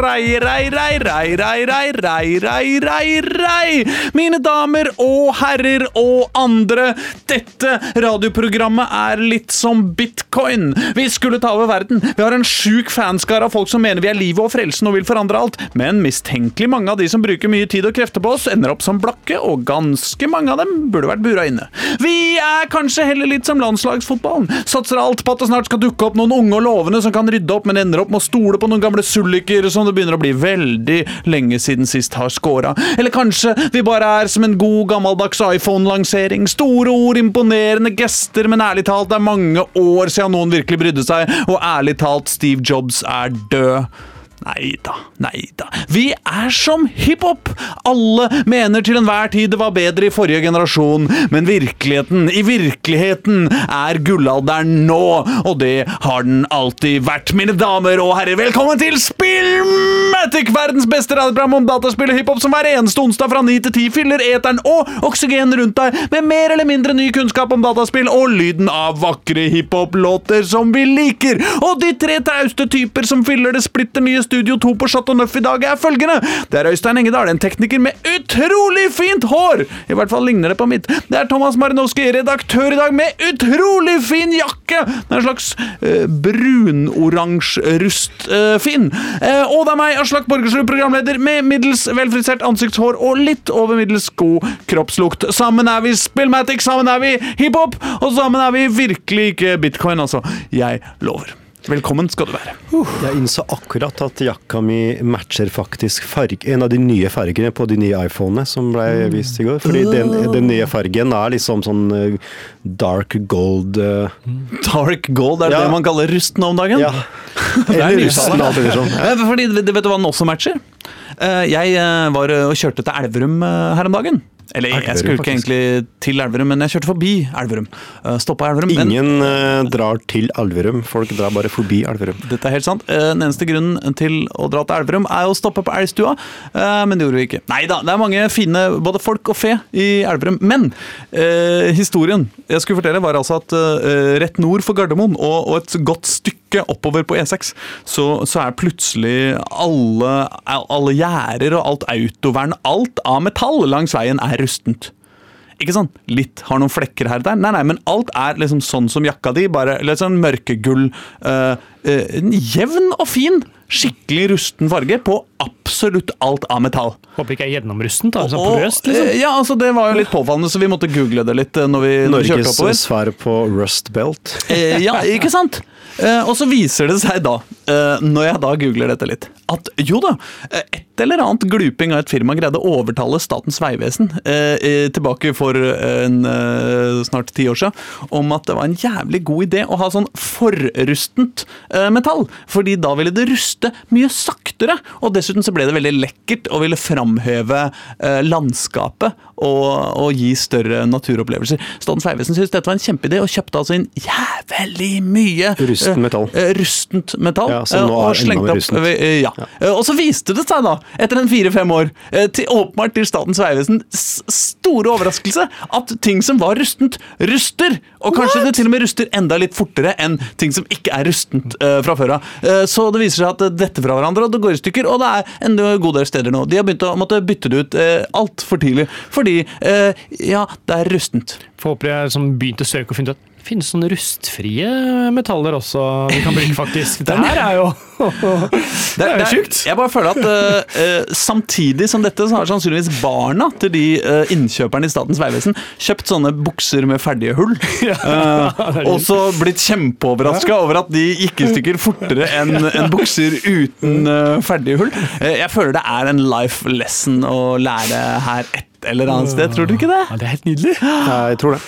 Rei, rei, rei, rei, rei, rei, rei, rei, rei, rei. Mine damer og herrer og andre, dette radioprogrammet er litt som bitcoin. Vi skulle ta over verden. Vi har en sjuk fanskare av folk som mener vi er livet og frelsen og vil forandre alt, men mistenkelig mange av de som bruker mye tid og krefter på oss, ender opp som blakke, og ganske mange av dem burde vært bura inne. Vi er kanskje heller litt som landslagsfotballen. Satser alt på at det snart skal dukke opp noen unge og lovende som kan rydde opp, men ender opp med å stole på noen gamle sulliker som det begynner å bli veldig lenge siden sist har scora. Eller kanskje vi bare er som en god gammeldags iPhone-lansering. Store ord, imponerende gester, men ærlig talt, det er mange år siden noen virkelig brydde seg, og ærlig talt, Steve Jobs er død. Nei da, nei da. Vi er som hiphop! Alle mener til enhver tid det var bedre i forrige generasjon, men virkeligheten, i virkeligheten, er gullalderen nå, og det har den alltid vært. Mine damer og herrer, velkommen til Spillmatic! Verdens beste radioprogram om dataspill og hiphop som hver eneste onsdag fra 9 til 10 fyller eteren og oksygen rundt deg med mer eller mindre ny kunnskap om dataspill og lyden av vakre hiphop-låter som vi liker. Og de tre tauste typer som fyller det splitter nye Studio 2 på Chateau Neuf i dag, er følgende. Det er Øystein Engedal, en tekniker med utrolig fint hår! I hvert fall ligner det på mitt. Det er Thomas Marinowski, redaktør i dag, med utrolig fin jakke! Det er en slags uh, brunoransje rustfin. Uh, og det er meg, Aslak Borgersrud, programleder, med middels velfrisert ansiktshår og litt over middels god kroppslukt. Sammen er vi Spillmatic, sammen er vi hiphop, og sammen er vi virkelig ikke bitcoin, altså. Jeg lover. Velkommen skal du være. Jeg innså akkurat at jakka mi matcher faktisk farg, en av de nye fargene på de nye iPhonene som ble vist i går. Fordi den, den nye fargen er liksom sånn eh, dark gold eh, Dark gold, er det Ja. det man kaller rust nå om dagen? Ja. Det er Eller rusten, alt etter sånn. Ja. Fordi, vet du hva den også matcher? Eh, Jeg var og kjørte til Elverum her om dagen. Eller jeg skulle ikke faktisk. egentlig til Elverum, men jeg kjørte forbi Elverum. Eh, Stoppa Elverum. men- Ingen eh, drar til Elverum, folk drar bare forbi Elverum. Dette er helt sant. Eh, Den eneste grunnen til å dra til Elverum er å stoppe på Elgstua, men det gjorde vi ikke. Nei da, det er mange fine både folk og fe i Elverum. Men eh, historien jeg skulle fortelle var altså at eh, rett nord for Gardermoen og, og et godt stykke oppover på E6, så, så er plutselig alle, alle gjerder og alt autovern, alt av metall langs veien er rustent. Ikke sånn litt har noen flekker her og der. Nei, nei, men alt er liksom sånn som jakka di. Bare litt sånn mørkegull. Øh, øh, jevn og fin, skikkelig rusten farge på absolutt alt av metall. Håper ikke er gjennomrustent. da, sånn Og- porøst, liksom. eh, Ja, altså Det var jo litt påfallende, så vi måtte google det litt når vi, når vi kjørte Norges svar på Rust Belt. Eh, ja, ikke sant? Eh, og så viser det seg da, eh, når jeg da googler dette litt, at jo da, eh, et eller annet gluping av et firma greide å overtale Statens vegvesen eh, eh, tilbake for en, eh, snart ti år siden, om at det var en jævlig god idé å ha sånn forrustent eh, metall, fordi da ville det ruste mye saktere, og dessuten så ble det veldig lekkert og ville framheve eh, landskapet og, og gi større naturopplevelser. Statens vegvesen syntes dette var en kjempeidé, og kjøpte altså inn jævlig mye Rustent eh, metall. eh, rustent metall. Ja, eh, og slengte opp- eh, Ja. Eh, Og så viste det seg da, etter en fire-fem år, eh, til, åpenbart til Statens vegvesen, store overraskelse, at ting som var rustent, ruster! Og kanskje det til og med ruster enda litt fortere enn ting som ikke er rustent uh, fra før av. Uh, så det viser seg at dette fra hverandre, og det går i stykker, og det er en god del steder nå. De har begynt å måtte bytte det ut uh, altfor tidlig, fordi uh, ja, det er rustent. Får håpe jeg som begynte å søke og finne ut at det finnes sånne rustfrie metaller også vi kan bruke, faktisk. Det her er jo Det er sjukt. Jeg bare føler at eh, samtidig som dette, så har sannsynligvis barna til de uh, innkjøperne i Statens vegvesen kjøpt sånne bukser med ferdige hull. Uh, og så blitt kjempeoverraska over at de gikk i stykker fortere enn en bukser uten ferdige hull. Jeg føler det er en life lesson å lære her et eller annet sted, tror du ikke det? Ja, det er helt nydelig. Ja, jeg tror det.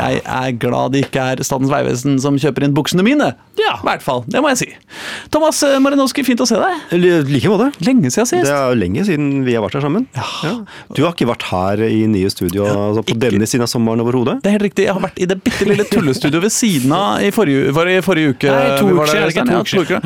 Jeg er glad det ikke er Statens vegvesen som kjøper inn buksene mine. Ja. I hvert fall. Det må jeg si. Thomas eh, Marinowski, fint å se deg. I like måte. Lenge siden sist. Det er jo lenge siden vi har vært her sammen. Ja. Du har ikke vært her i nye studio altså på ikke- denne siden av sommeren overhodet? Det er helt riktig. Jeg har vært i det bitte lille tullestudioet ved siden av i forrige, var det i forrige uke. Nei, to uker siden, Ja, to uker.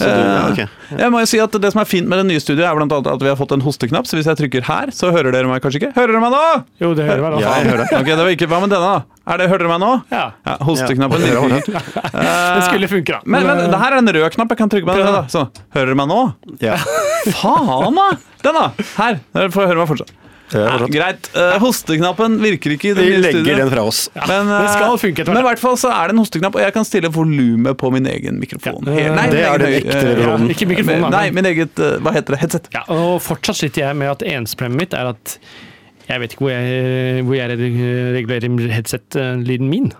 Ja, ok. Eh, Jeg må jo si at Det som er fint med det nye studioet, er blant annet at vi har fått en hosteknapp. Så hvis jeg trykker her, så hører dere meg kanskje ikke. Hører dere meg nå? Jo, det hører vel. Ja, jeg hører Okay, Ok, det var ikke, Hva med denne, da? Er det, hører dere meg nå? Ja. Ja, Hosteknappen Ja. virker. Det skulle funke, da. Men, men det her er en rød knapp. Jeg kan trykke på den. Da. Så, hører dere meg nå? Ja. Faen, da! Den, da! Her. Dere får høre meg fortsatt. Ja, Ja, greit. Uh, hosteknappen virker ikke Vi legger studiet. den fra oss. Men, det skal eh, funke etter. Men i hvert fall så er det en hosteknapp, og jeg kan stille volumet på min egen mikrofon. Ja. Nei, Det er den ekte eh, versjonen. Ikke mikrofonen, Nei, min eget eh, Hva heter det? Headset. Ja, og fortsatt sitter jeg med at eneste problemet mitt er at jeg vet ikke hvor jeg, hvor jeg regulerer headset-lyden min.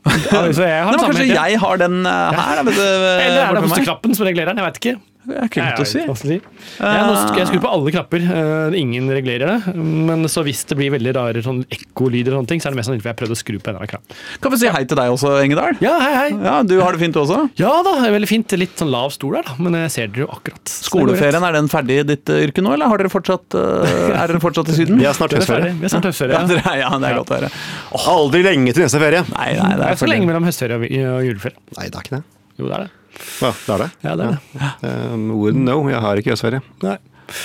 Altså, jeg har Nei, men kanskje jeg har den eh, her? Da, du, eh, Eller er det borte hosteknappen som regulerer den? Jeg vet ikke. Det er ikke godt å si. Jeg, vet jeg skal jeg, har skrur på alle knapper. eh, ingen regulerer det. Men så hvis det blir veldig rare sånn ekkolyder, og sånne ting, så er det mest sannsynlig at jeg har prøvd å skru på en eller annen knapp. Kan vi si hei til deg også, Engedal? Ja, hei, hei. Ja, Du har det fint du også? Ja da, er veldig fint. Litt sånn lav stol der, da. Men jeg ser dere jo akkurat. Skoleferien, er den ferdig i ditt eh, yrke nå, eller har dere fortsatt, eh, er dere fortsatt i Syden? Vi er snart er høstferie. Vi er snart høstferie. Ja, Ja. dere er- ja, det er godt å høre. Aldri lenge til neste ferie. Nei, nei, det Det er er så lenge mellom høstferie og juleferie. Nei, det er ikke det. Jo, det er det. Ja, det er det. Ja, det er det. Um, wouldn't know. Jeg har ikke høstferie. Nei.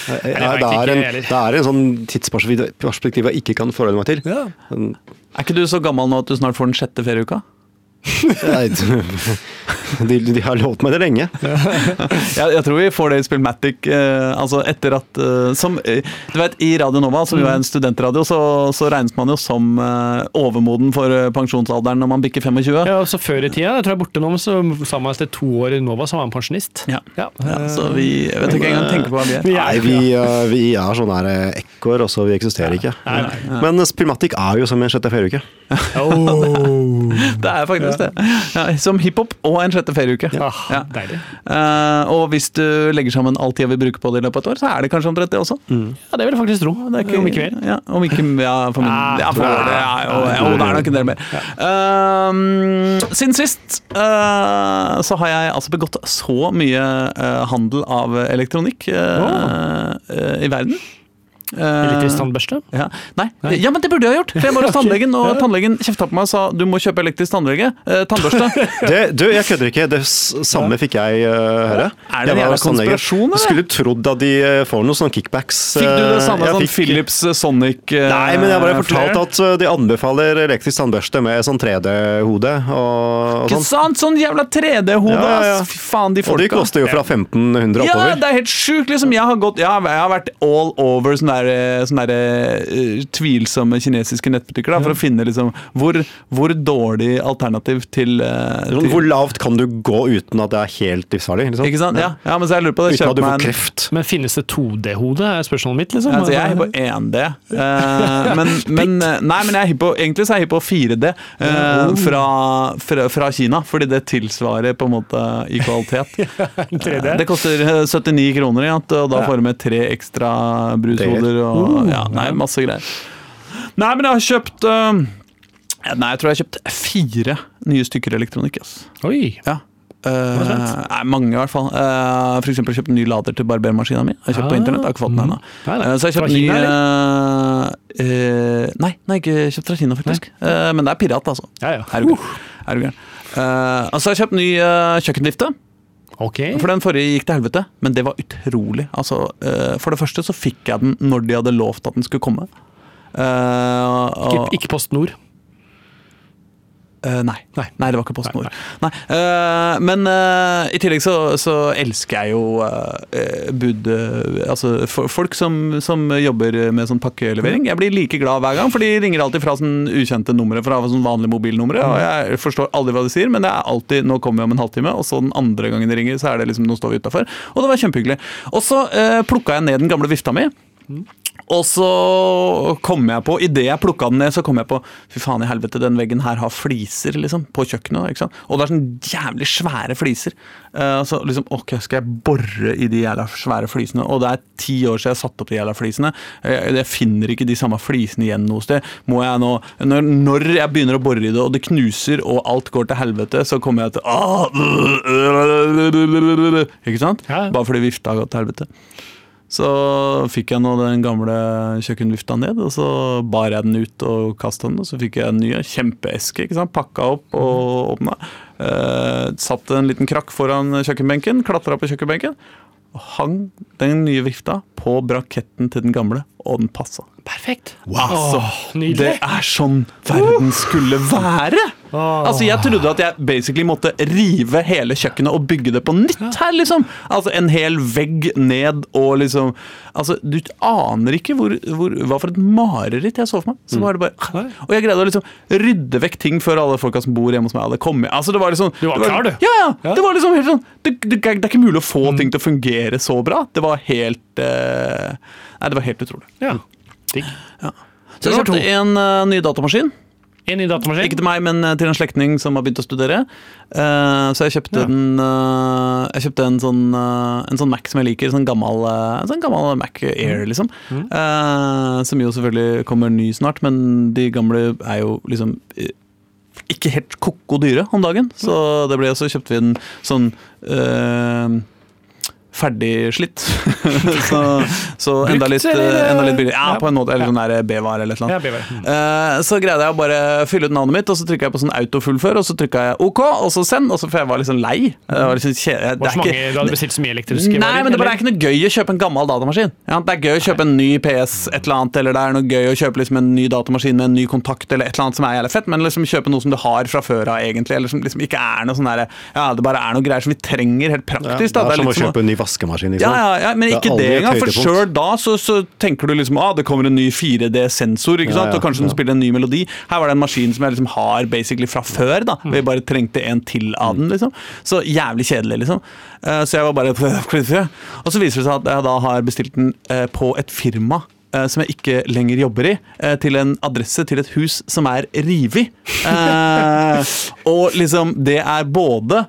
Nei, det er en, det er en sånn tidsperspektiv jeg ikke kan forholde meg til. Ja. Er ikke du så gammel nå at du snart får den sjette ferieuka? Nei, de, de har lovt meg det lenge. Jeg, jeg tror vi får det i Spillmatic. Eh, altså etter at eh, som, eh, Du vet, I Radio Nova, som jo er en studentradio, så, så regnes man jo som eh, overmoden for eh, pensjonsalderen når man bikker 25. Ja, så Før i tida, jeg tror jeg er borte nå, men så sa man etter to år i Nova, så var man pensjonist. Ja. Ja. Ja, så vi jeg vet ikke engang tenke på hva vi er. Nei, vi, uh, vi er sånne her og så vi eksisterer ikke. Nei, nei. Men uh, Spillmatic er jo som en sjette ferieuke. Oh. Det er faktisk det. Ja, som hiphop og en sjette ferieuke. Ja, Ja. Deilig. Uh, og hvis du legger sammen all tida vi bruker på det i løpet av et år, så er det kanskje omtrent det også. Ja, det vil jeg faktisk tro. Det er ikke, Om ikke mer. Ja, om ikke ja, for min, Ah, ja, for det, ja, jo, jo, det er nok en del mer. Uh, siden sist uh, så har jeg altså begått så mye uh, handel av elektronikk uh, uh, i verden. Elektrisk tannbørste. ja. Nei. ja, men det burde jeg ha gjort! For jeg var hos tannlegen, og tannlegen kjefta på meg og sa du må kjøpe elektrisk tannlege. eh, tannbørste. Det, du, jeg kødder ikke. Det samme fikk jeg uh, høre. Er det en Jeg jævla konspirasjon, eller? Skulle trodd at de uh, får noen sånne kickbacks. Fikk du det samme sånn fikk- Philips eh, Sonic uh, Nei, men jeg bare flere? fortalte at de anbefaler elektrisk tannbørste med sånn 3D-hode og, og Ikke sånn. sant? Sånn jævla 3D-hode, Ja, ja. Fy faen, de Og de koster jo fra 1500 oppover. Ja, det er helt sjukt! Liksom. Jeg, har gått, jeg, har, jeg har vært all over sånne, der, sånne der, eh, tvilsomme kinesiske nettbutikker da, for å finne liksom, hvor, hvor dårlig alternativ til, eh, Sånn, til Hvor lavt kan du gå uten at det er helt livsfarlig? Liksom? Ikke sant? Ja, ja, men så jeg lurer på det. Uten at du får en kreft. Men finnes det 2D-hode, er spørsmålet mitt. liksom. Altså, jeg er hypp på 1D, Uh, men, men, eh, nei, men jeg er på, egentlig så er jeg hypp på 4D eh, fra, fra, fra Kina, fordi det tilsvarer på en måte i kvalitet. 3D. Det koster eh, 79 kroner, ja, og da får du med tre ekstra brushoder og ja, nei, masse greier. Nei, men jeg har kjøpt uh, Nei, jeg tror jeg har kjøpt fire nye stykker elektronikk. Yes. Oi. Ja. Uh, nei, mange, i hvert fall. Uh, for eksempel kjøpt en ny lader til barbermaskina mi. Jeg kjøpt på Ah, internett, jeg har ikke fått den ennå. Nei. Eh, så jeg kjøpt ny uh, Nei, nei, ikke kjøpt fra Kina, faktisk. Eh, men det er pirat, altså. Ja, ja. Er du gæren? Uh, du gæren? Eh, så har jeg kjøpt ny uh, kjøkkenvifte. Ok. For den forrige gikk til helvete, men det var utrolig. Altså, eh, for det første så fikk jeg den når de hadde lovt at den skulle komme. Eh, Ikke, ikke Post Nord. Eh, nei. Nei. nei, det var ikke PostNord. Nei, eh, men uh, i tillegg så, så elsker jeg jo uh, bud... altså for, folk som, som jobber med sånn pakkelevering. Jeg blir like glad hver gang, for de ringer alltid fra sånn ukjente numre. Fra sånn vanlige mobilnumre. Og jeg forstår aldri hva de sier, men det er alltid 'nå kommer vi om en halvtime', og så den andre gangen de ringer, så er det liksom 'nå står vi utafor'. Og det var kjempehyggelig. Og så uh, plukka jeg ned den gamle vifta mi. Og så kom jeg på, idet jeg plukka den ned, så kom jeg på Fy faen i helvete, den veggen her har fliser, liksom, på kjøkkenet. ikke sant? Og det er sånn jævlig svære fliser. Uh, så liksom, ok, skal jeg bore i de jævla svære flisene? Og det er ti år siden jeg satte opp de jævla flisene. Jeg, jeg finner ikke de samme flisene igjen noe sted. Må jeg nå, når, når jeg begynner å bore i det, og det knuser, og alt går til helvete, så kommer jeg til ah, Ikke sant? Bare fordi vifta har gått til helvete. Så fikk jeg nå den gamle kjøkkenvifta ned, og så bar jeg den ut og kasta den. Og så fikk jeg en ny kjempeeske, ikke sant? pakka opp og åpna. Eh, satt en liten krakk foran kjøkkenbenken, klatra på kjøkkenbenken. Og hang den nye vifta på braketten til den gamle, og den passa. Perfekt. Altså, nydelig. det er sånn verden skulle være! Altså, Jeg trodde at jeg basically måtte rive hele kjøkkenet og bygge det på nytt her, liksom. Altså, En hel vegg ned og liksom Altså, Du aner ikke hvor, hvor, hva for et mareritt jeg så for meg. Så var det bare Og jeg greide å liksom rydde vekk ting før alle folka som bor hjemme hos meg, hadde kommet. Altså, det var liksom Du var det klar, du. Ja, ja. Ja. Det var liksom helt sånn Det, det, det er ikke mulig å få ting til å fungere så bra. Det var helt eh, Nei, det var helt utrolig. Ja. Digg. Så jeg kjøpte en uh, ny datamaskin. En ny datamaskin. Ikke til meg, men eh, til en slektning som har begynt å studere. Uh, så jeg kjøpte, Ja. en, uh, jeg kjøpte en, sånn, eh, en sånn Mac som jeg liker. Sånn gammel, eh, en sånn gammel Mac Air, liksom. Eh, som jo selvfølgelig kommer ny snart, men de gamle er jo liksom eh, ikke helt koko dyre om dagen. Så det ble også kjøpte vi en sånn eh, ferdigslitt. så så enda, Brukt, litt, enda litt billig. Ja, Ja. på en måte. Eller Ja. sånn der B-vare eller noe. Ja, Mm. Eh, Så greide jeg å bare fylle ut navnet mitt, og så trykka jeg på sånn autofullfør, og så trykka jeg OK, og så send, og så for jeg var liksom lei. Det var liksom kje- det er mange, ikke- du hadde bestilt så mye elektriske Nei, men det bare er ikke noe gøy å kjøpe en gammel datamaskin. Ja, det er gøy å kjøpe en ny PS, et eller annet, eller det er noe gøy å kjøpe liksom en ny datamaskin med en ny kontakt, eller et eller annet som er jævlig fett, men liksom kjøpe noe som du har fra før av, egentlig, eller som liksom ikke er noe sånn derre Ja, det bare er noe greier som vi trenger helt Ja, praktisk, det da. er som å litt som å- kjøpe en ny vaskemaskin. Liksom. ja, ja, ja, men ikke det engang. For sjøl da så, så tenker du liksom ah, det kommer en ny 4D-sensor, ikke sant? og kanskje den spiller en ny melodi. Her var det en maskin som jeg liksom har basically fra før. da Vi bare trengte en til av den. liksom Så jævlig kjedelig, liksom. Eh, Så jeg var bare Og så viser det seg at jeg da har bestilt den eh, på et firma. Eh, Som jeg ikke lenger jobber i, eh, til en adresse til et hus som er revet. Eh, og liksom, det er både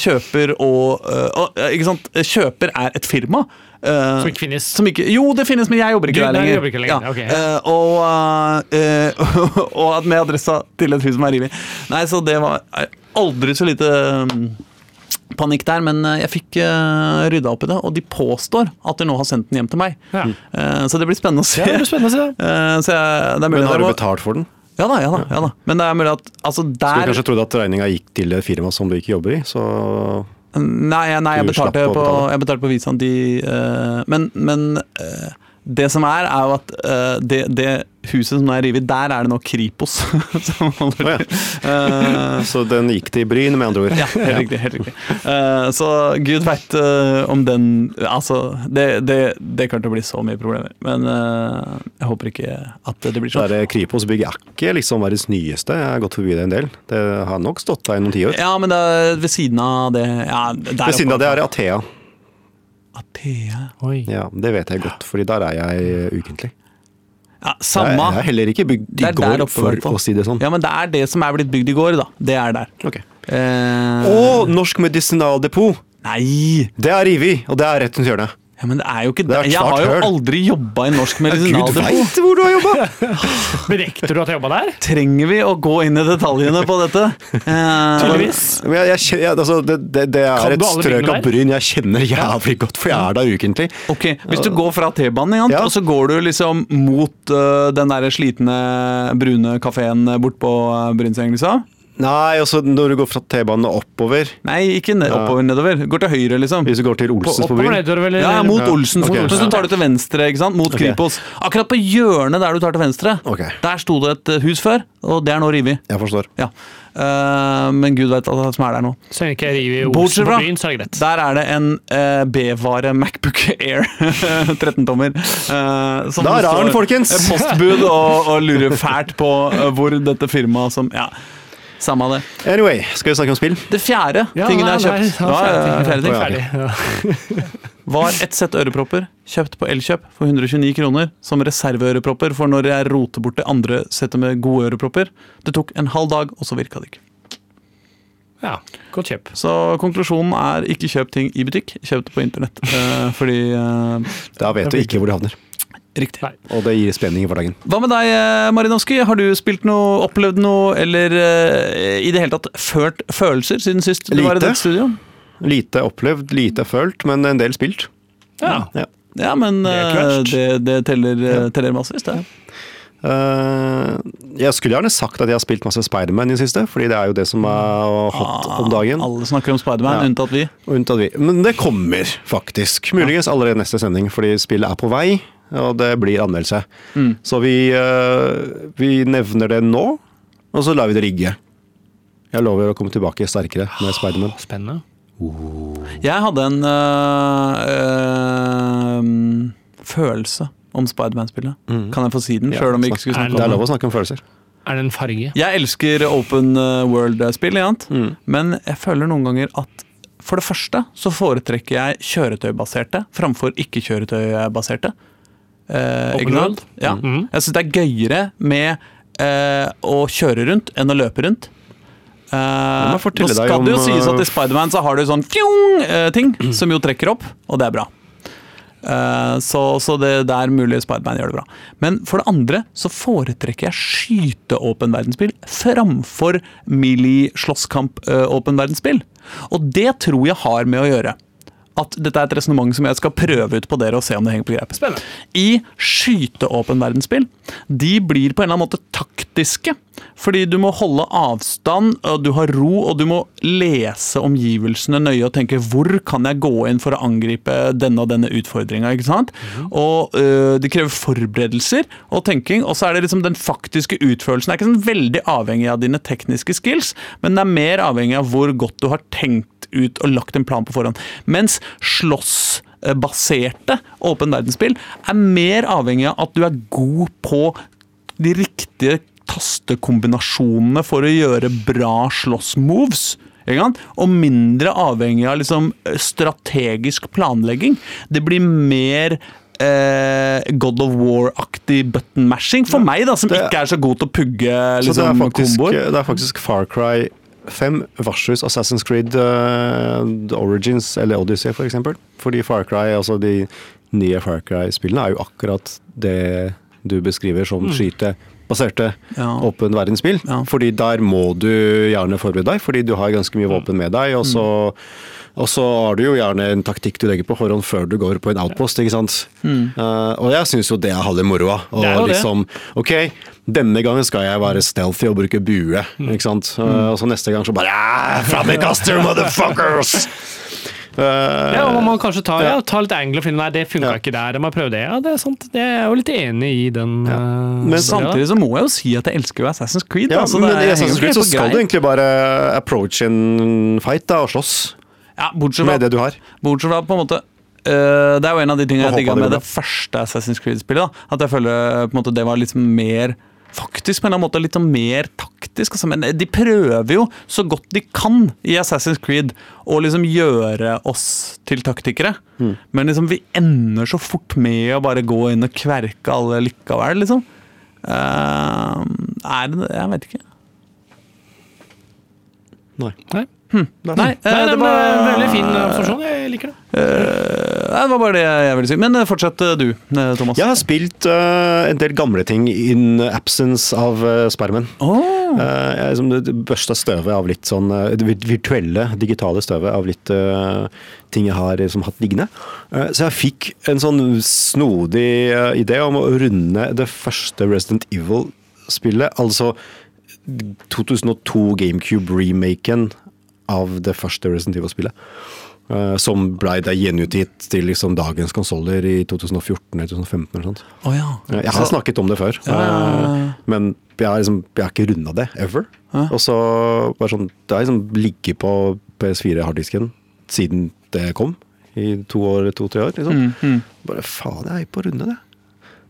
kjøper og, og Ikke sant? Kjøper er et firma. Uh, Som ikke finnes. som ikke, jo, det finnes, men jeg jobber ikke Du- der lenger. ikke lenger, Ja. ok, ja. Uh, og, uh, og at med adressa til et hus som er revet. Nei, så det var aldri så lite mm, panikk der, men eh, jeg fikk uh, rydda opp i det, og de påstår at de nå har sendt den hjem til meg. Ja. Uh, så det blir spennende å se. Ja, det blir spennende å se. Uh, så jeg, det er mulig Men har du betalt for den? Ja da, ja da. ja da Men det er mulig at altså Skulle kanskje trodd at regninga gikk til det firma som du ikke jobber i, så Nei, jeg- nei jeg, betalte på, jeg betalte på visaen. De, eh, men men eh, det som er, er jo at uh, det, det huset som er revet, der er det nå Kripos som holder oh, ja. Eh, Så den gikk til Bryn, med andre ord. ja, helt riktig. helt riktig. Uh, så gud veit om den Altså, det, det, det kommer til å bli så mye problemer. Men eh, jeg håper ikke at det blir sånn. der Kripos bygg er ikke liksom verdens nyeste. Jeg har gått forbi det en del. Det har nok stått der i noen tiår. Ja, men det ved siden av det ja, Ved siden av det er Athea. Athea Oi. Ja, det vet jeg godt, fordi der er jeg ukentlig. Ja, samme. jeg er heller ikke bygd i går, for å si det sånn. Ja, men det er det som er blitt bygd i går, da. Det er der. Okay. Eh, Og Norsk Medisinaldepot! Nei! Det er revet, og det er rett rundt hjørnet. Ja, men det er jo ikke Det. Jeg har jo høl. aldri jobba i Norsk Gud veit hvor du har jobba! Benekter du at jeg jobba der? Trenger vi å gå inn i detaljene på dette? Eh, Tydeligvis. Jeg, jeg, jeg, altså, det, det, det er et strøk av? Bryn jeg kjenner jævlig godt, for jeg er der ukentlig. ok, Hvis du går fra T-banen, Ja. og så går du liksom mot uh, den der slitne brune kafeen bort på uh, Brynseng, liksom. Nei, altså når du går fra T-banen og oppover Nei, ikke ned, oppover nedover. Går til høyre, liksom. Hvis du går til Olsens på, Oppover byen nedover. Ja, mot Ja, Okay. ok. Så tar du til venstre, ikke sant? mot okay. Kripos. Akkurat på hjørnet der du tar til venstre, okay. der sto det et øh, hus før, og det er nå revet. Jeg forstår. Ja. Uh, men gud vet hva som er der nå. Så lenge ikke Bortsett Olsen på byen, så er det greit. Der er det en uh, B-vare Macbook Air 13-tommer. Uh, Da er han, folkens! Postbud og, og lurer fælt på eh, hvor dette firmaet som Ja, samme det. Anyway, skal vi snakke om spill? Det fjerde Ja, tingen jeg har kjøpt. nei, Ja, ja, ja. Ja. var et sett ørepropper kjøpt på Elkjøp for 129 kroner som reserveørepropper for når jeg roter bort det andre settet med gode ørepropper. Det tok en halv dag, og så virka det ikke. Ja, godt kjøp. Så konklusjonen er ikke kjøp ting i butikk, kjøp det på internett. Eh, fordi eh, Da vet du ikke hvor det havner. Riktig. Nei. Og det gir spenning i hverdagen. Hva med deg, eh, Marinovskij? Har du spilt noe, opplevd noe, eller eh, i det hele tatt ført følelser siden sist du var i dette studio? Lite opplevd, lite følt, men en del spilt. Ja. Ja. Ja, men Det eh, det, det teller, ja. teller massevis, det. Uh, jeg skulle gjerne sagt at jeg har spilt masse Spiderman i det siste, fordi det er jo det som er hot om dagen. Ah, Alle snakker om Spiderman, Ja. unntatt vi. Unntatt vi. Men det kommer faktisk. Muligens allerede neste sending, fordi spillet er på vei, og det blir anmeldelse. Mm. Så vi, eh, vi nevner det nå, og så lar vi det ligge. Jeg lover å komme tilbake sterkere med Spiderman. Spennende. Jeg hadde en øh, øh, følelse om Spiderman-spillet. Kan jeg få si den, Ja, om vi ikke skulle snakke om Det er lov å snakke om følelser. Er det en farge? Jeg elsker open world-spill. Mm. men jeg føler noen ganger at for det første så foretrekker jeg kjøretøybaserte framfor ikke-kjøretøybaserte. Eh? Ja. Mhm. Jeg syns det er gøyere med eh, å kjøre rundt enn å løpe rundt. Eh, nå skal om, det jo sies at eh, i Spiderman så har du sånn fjong-ting som jo trekker opp, og det er bra. Eh, så, så det, det er mulig Spiderman gjør det bra. Men for det andre så foretrekker jeg skyte-åpen verdensspill framfor melee-slåsskamp-åpen verdensspill. Og det tror jeg har med å gjøre at dette er et resonnement som jeg skal prøve ut på dere og se om det henger på greip. Spennende. I skyte-åpen verdensspill, de blir på en eller annen måte taktiske. Fordi du må holde avstand, og du har ro, og du må lese omgivelsene nøye og tenke hvor kan jeg gå inn for å angripe denne og denne utfordringa. sant? Og øh, det krever forberedelser og tenking, og så er det liksom den faktiske utførelsen. Det er ikke sånn veldig avhengig av dine tekniske skills, men det er mer avhengig av hvor godt du har tenkt ut og lagt en plan på forhånd. Mens slåssbaserte åpen verdensspill er mer avhengig av at du er god på de riktige tastekombinasjonene for å gjøre bra slåssmoves. Og mindre avhengig av liksom strategisk planlegging. Det blir mer eh, God of War-aktig button mashing for meg, da, som det- ikke er så god til å pugge Så det er liksom, faktisk, komboer. det er faktisk Far Cry 5 versus Assassin's Creed uh, Origins eller Odyssey, for eksempel. Fordi Far Cry, altså de nye Far Cry-spillene, er jo akkurat det du beskriver som skytebaserte Ja. åpen verdensspill. Ja. Fordi der må du gjerne forberede deg, fordi du har ganske mye våpen med deg. og så og så har du jo gjerne en taktikk du legger på forhånd før du går på en outpost. ikke sant? Eh, og jeg syns jo det er halve moroa. Og Det er jo det. liksom, ok, denne gangen skal jeg være stealthy og bruke bue. ikke sant? Eh, og så neste gang så bare "Ah, Flammekaster, motherfuckers! Uh, Ja, og man må kanskje ta, ja, tar litt angle og finne nei, det funka Ja. ikke der. Jeg må prøve det. Ja, det er sant. Det er jeg jo litt enig i den. Ja. eh, Men Samtidig så må jeg jo si at jeg elsker jo Assassin's Creed. ja, da, så men det i Assassin's Creed så skal skal du egentlig bare approach en fight da, og slåss Ja, bortsett fra med det du har. Bortsett fra på en måte øh, Det er jo en av de tingene jeg digga det med det første Assassin's Creed-spillet. At jeg føler på en måte det var liksom mer Faktisk på en eller annen måte litt sånn mer taktisk. Altså, men de prøver jo så godt de kan i Assassin's Creed å liksom gjøre oss til taktikere. Mm. Men liksom vi ender så fort med å bare gå inn og kverke alle likevel, liksom. Uh, er det Jeg vet ikke. Nei. Nei. Nei, Nei, eh, nei, det var en veldig fin observasjon. Jeg liker det. Uh, nei, det var bare det jeg ville si. Men eh, fortsett eh, du, eh, Thomas. Jeg har spilt uh, en del gamle ting in absence av uh, spermen. Oh. Uh, jeg liksom børsta støvet av litt sånn eh, det virtuelle, digitale støvet av litt eh, ting jeg har liksom hatt liggende. Eh, så jeg fikk en sånn snodig eh, idé om å runde det første Resident Evil-spillet. Altså 2002 GameCube-remaken av det første Resident Evil-spillet. Uh, som blei da gjenutgitt til liksom dagens konsoller i 2014 eller 2015 eller sånt. Oh, ja. Jeg har snakket om det før, Ja, ja, eh, men jeg har, liksom, jeg har ikke runda det ever. Og så bare sånn, Det har liksom ligget på PS4-harddisken siden det kom, i to år, to-tre år. liksom. Mm, mm. Bare faen, jeg er på å runde det.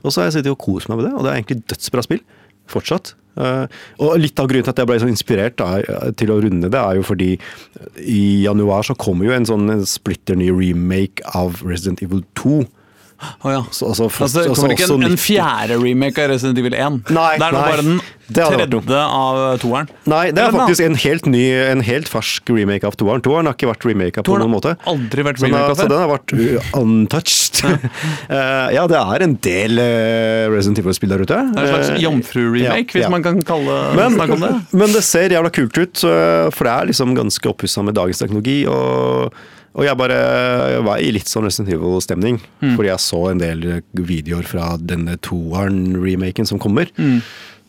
Og så har jeg sittet og kost meg med det, og det er egentlig dødsbra spill. Fortsatt. Eh, og litt av grunnen til at jeg ble så inspirert da, til å runde det, er jo fordi i januar så kommer jo en sånn splitter ny remake av Resident Evil 2. Å ja. Så, altså, Altså, det kommer ikke en, en fjerde remake av Resident Evil 1? Nei, det er nei. bare den tredje av toeren? Nei, det er Eller faktisk en helt ny, en helt fersk remake av toeren. Toeren har ikke vært remaka på noen måte. aldri vært remake har, så den har vært uh, untouched. Eh, ja, det er en del uh, Resident Evil-spill der ute. Det er en slags Eh, jomfru-remake, ja, hvis ja. man kan kalle, men, snakke om det. men det ser jævla kult ut, for det er liksom ganske oppussa med dagens teknologi. Og, og jeg bare jeg var i litt sånn Resident Evil-stemning, Mm. fordi jeg så en del videoer fra denne toeren-remaken som kommer. Mm.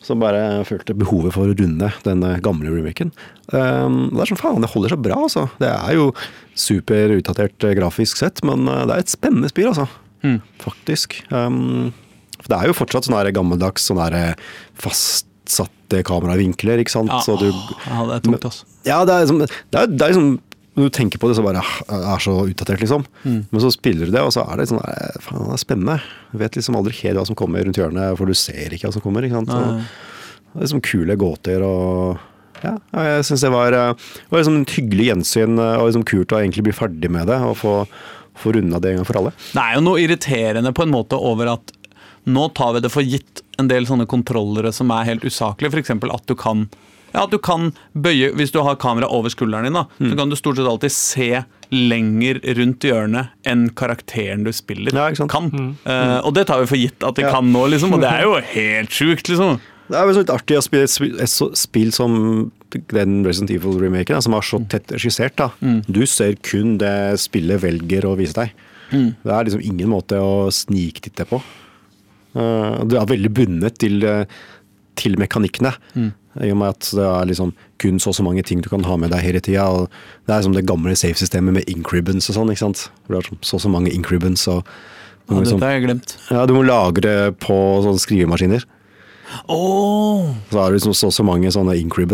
Som bare følte behovet for å runde denne gamle remaken. Um, det er sånn, faen, det holder så bra, altså. Det er jo super utdatert eh, grafisk sett, men eh, det er et spennende spill, altså. Mm. Faktisk. Um, for det er jo fortsatt sånn gammeldags, sånn her fastsatte kameravinkler, ikke sant. Ja, Så du, ja, det er tungt, altså. ja, det er liksom, det er, det er liksom Når du tenker på det, så bare ah, er så utdatert, liksom. Mm. Men så spiller du det, og så er det sånn Faen, det er spennende. Du vet liksom aldri helt hva som kommer rundt hjørnet, for du ser ikke hva som kommer. ikke sant. Så, det er liksom kule gåter og ja, ja, jeg syns det var, eh, var liksom et hyggelig gjensyn eh, og liksom kult å egentlig bli ferdig med det og få, få runda det en gang for alle. Det er jo noe irriterende på en måte over at nå tar vi det for gitt en del sånne kontrollere som er helt usaklige. F.eks. at du kan ja, du kan bøye Hvis du har kamera over skulderen din, da, Mm. så kan du stort sett alltid se lenger rundt hjørnet enn karakteren du spiller, Ja, kan. Eh, og det tar vi for gitt at de Ja. kan nå, liksom. Og det er jo helt sjukt, liksom. Det er så litt artig å spille spill, et spill som den Resident Evil-remaken, som er så tett regissert. da. Du ser kun det spillet velger å vise deg. Det er liksom ingen måte å sniktitte på. Uh, du er veldig bundet til, eh, til mekanikkene. I og med at det er liksom kun så og så mange ting du kan ha med deg hele tida. Det er som det gamle safe-systemet med ink-ribbons og sånn. ikke sant? Det er så og så mange ink-ribbons. og Ja, liksom- dette har jeg glemt. ja, du må lagre på sånne skrivemaskiner. Oh, Så er det liksom så og så mange sånne ink eh,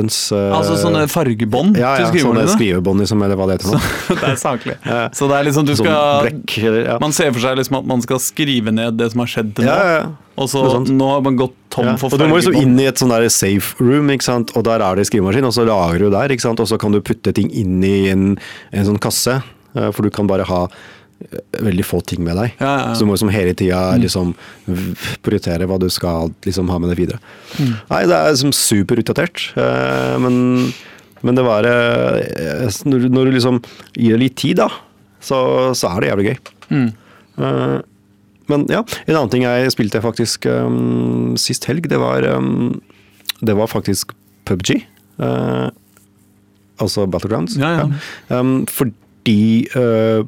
altså sånne fargebånd ja, ja, til sånne skrivebånd, liksom, eller hva det heter. Så, det er saklig. Så det er liksom du Sånn skal brekk, ja. Man ser for seg liksom at man skal skrive ned det som har skjedd til nå. Og så nå har man gått tom Ja. for Og du må liksom inn i et sånn der safe room, ikke sant? og der er det skrivemaskin, og så lagrer du der, ikke sant? og så kan du putte ting inn i en, en sånn kasse, eh, for du kan bare ha eh, veldig få ting med deg. Ja, ja. Så du må liksom hele tida liksom prioritere hva du skal liksom ha med deg videre. Mm. Nei, det er liksom superutdatert, eh, men, men det var når du liksom gir det litt tid, da, så, så er det jævlig gøy. Mm. Men ja, en annen ting jeg spilte faktisk um, sist helg, det var, um, det var faktisk PubG. Uh, altså Battlegrounds. Ja, ja. Um, fordi uh,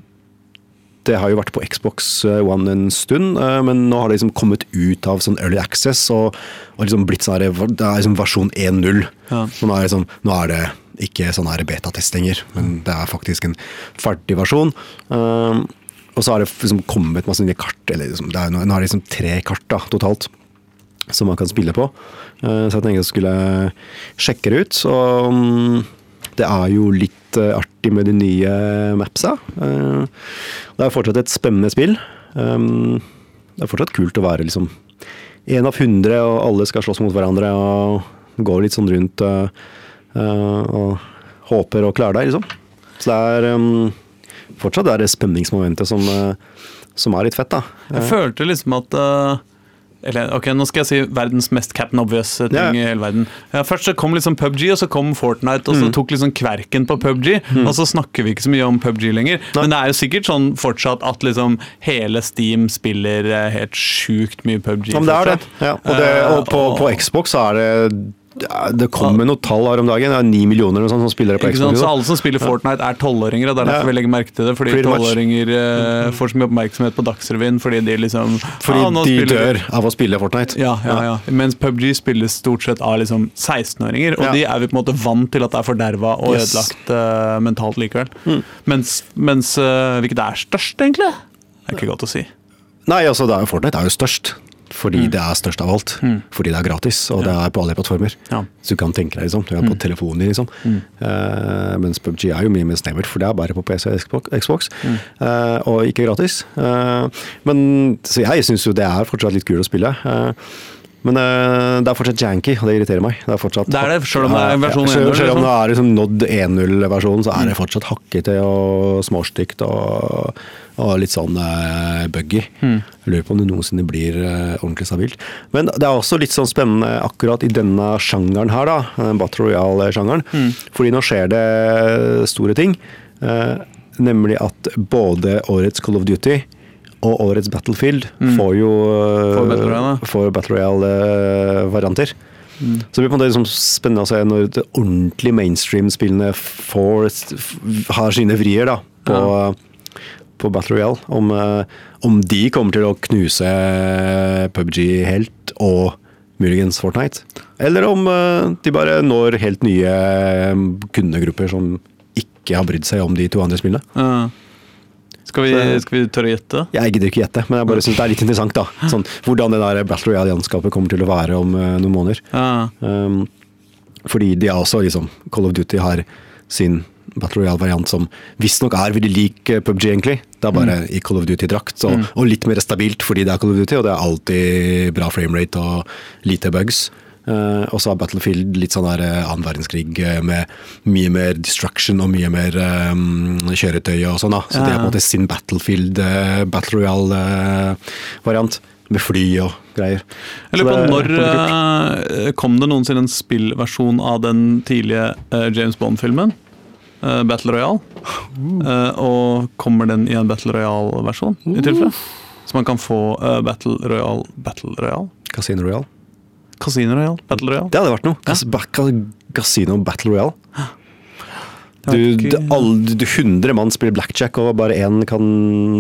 det har jo vært på Xbox eh, One en stund, eh, men nå har det liksom kommet ut av sånn early access og, og liksom blitt sånn her, det er liksom versjon 1.0. Ja. Så nå er, liksom, nå er det ikke sånn her betatest lenger, men det er faktisk en ferdig versjon. Um, og så har det liksom kommet masse nye kart, eller liksom, det er, er det liksom tre kart da, totalt som man kan spille på. Eh, Så jeg tenkte jeg skulle sjekke det ut. Og mm, det er jo litt eh, artig med de nye mapsa. Eh, Det er fortsatt et spennende spill. Det er fortsatt kult å være liksom én av hundre, og alle skal slåss mot hverandre og Går litt sånn rundt og håper og klarer deg, liksom. Så det er um, fortsatt det spenningsmomentet som, eh, som er litt fett, da. Jeg følte liksom at eh, eller, ok, Nå skal jeg si verdens mest Captain Obvious ting yeah. i hele verden. Ja, først så kom liksom PubG, og så kom Fortnite, og så Mm. tok liksom kverken på PubG. Og så snakker vi ikke så mye om PubG lenger. Men det er jo sikkert sånn fortsatt at liksom hele Steam spiller eh, helt sjukt mye PubG. Ja, men det er det. Ja, og det, og på, Eh, på Xbox så er det ja, Det kommer noen tall her om dagen. Det er ni millioner eller sånt som spiller på? Xbox. Så alle som spiller Fortnite er tolvåringer, og det er derfor Ja. vi legger merke til det. Fordi tolvåringer eh, får så mye oppmerksomhet på Dagsrevyen fordi de liksom Fordi «Ah, de dør av å spille Fortnite. Ja, ja, ja. Mens PubG spilles stort sett av liksom 16-åringer, og Ja. de er vi på en måte vant til at det er forderva og Yes. ødelagt eh, mentalt likevel. Mm. Mens, mens uh, hvilket er størst, egentlig? Det er ikke godt å si. Nei, altså er Fortnite er jo størst. Fordi Mm. det er størst av alt. Fordi det er gratis, og det er på alle plattformer. Ja. Så du kan tenke deg liksom, du er på telefonen din, liksom. Uh, mens PubG er jo mye mer snevert, for det er bare på PC og Xbox, eh, og ikke gratis. Uh, men så jeg syns jo det er fortsatt litt kult å spille. Eh, Men uh, det er fortsatt janky, og det irriterer meg. Det er fortsatt Det er det, selv om det er versjon ja, selv, 1.0, om liksom. det er liksom nådd 1.0-versjonen, så er det fortsatt hakkete og småstygt og, og litt sånn uh, buggy. Jeg lurer på om det noensinne blir uh, ordentlig stabilt. Men det er også litt sånn spennende akkurat i denne sjangeren her, da, Battle Royale-sjangeren. Fordi nå skjer det store ting. nemlig at både årets Call of Duty og årets Battlefield får jo For Battle Royale, ja. får Battle Royale-varianter. Så det blir på en måte liksom spennende å se når det ordentlig mainstream-spillene har sine vrier da, på, på Battle Royale. Om, eh, om de kommer til å knuse PubG helt og muligens Fortnite. Eller om eh, de bare når helt nye eh, kundegrupper som ikke har brydd seg om de to andre spillene. Ja. Skal, vi, skal vi tørre å gjette? Jeg gidder ikke gjette, men jeg bare synes det er litt interessant. da. Sånn, hvordan det der Battle Royale-landskapet kommer til å være om uh, noen måneder. Ja. Um, fordi de er også liksom Call of Duty har sin Battle Royale-variant som visstnok er veldig lik eh, PubG, egentlig. Det er bare i Call of Duty-drakt, mm. og litt mer stabilt fordi det er Call of Duty, og det er alltid bra framerate og lite bugs. Eh, og så er Battlefield litt sånn der eh, annen verdenskrig eh, med mye mer destruction og mye mer um, kjøretøy og sånn. da. Så Ja, det er på en måte sin Battlefield uh, Battle Royale-variant. med fly og greier. Jeg lurer på det når kom det noensinne en spillversjon av den tidlige James Bond-filmen? Battle Royale. Eh, og kommer den i en Battle Royale-versjon, i tilfelle? Så man kan få Battle Royale Battle Royale? Casino Royale. Casino Royale? Battle Royale? Det hadde vært noe. Cas ba- Casino Battle Royale. Du, ikke- alle, du 100 mann spiller blackjack, og bare én kan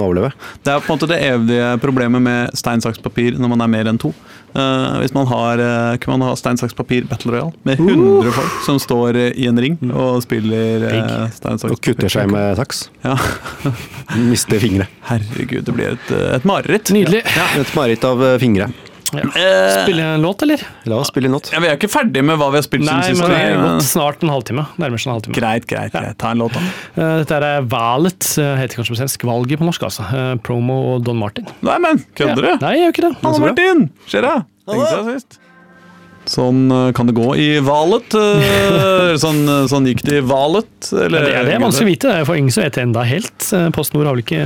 overleve. Det er på en måte det evige problemet med stein, saks, papir når man er mer enn to. Uh, hvis man har, uh, kan man ha stein, saks, papir Battle Royale med 100 folk som står eh, i en ring og spiller uh, stein, saks, Og kutter seg med saks. Ja. Mister fingre. Herregud, det blir et, et mareritt. Nydelig. Et mareritt av fingre. Eh, Spille en låt, eller? La oss spille en låt. ja, vi er ikke ferdig med hva vi har spilt Nei, siden men det er gått snart en halvtime. Nærmer seg en halvtime. Greit, greit. greit. Ta en låt, da. Eh, Dette er Valet, eh, heter kanskje på svensk. Valget på norsk, altså. Promo og Don Martin. Nei, men kødder du? Ja. Nei, jeg gjør ikke det. Hanne Så bra. Martin! Skjer det? Lenge siden sist. Sånn kan det gå i valet. eh, sånn, sånn gikk det i valet. Eller, Ja, det, er- det er vanskelig å vite. Det er For ingen som vet det enda helt. Post PostNord har vel ikke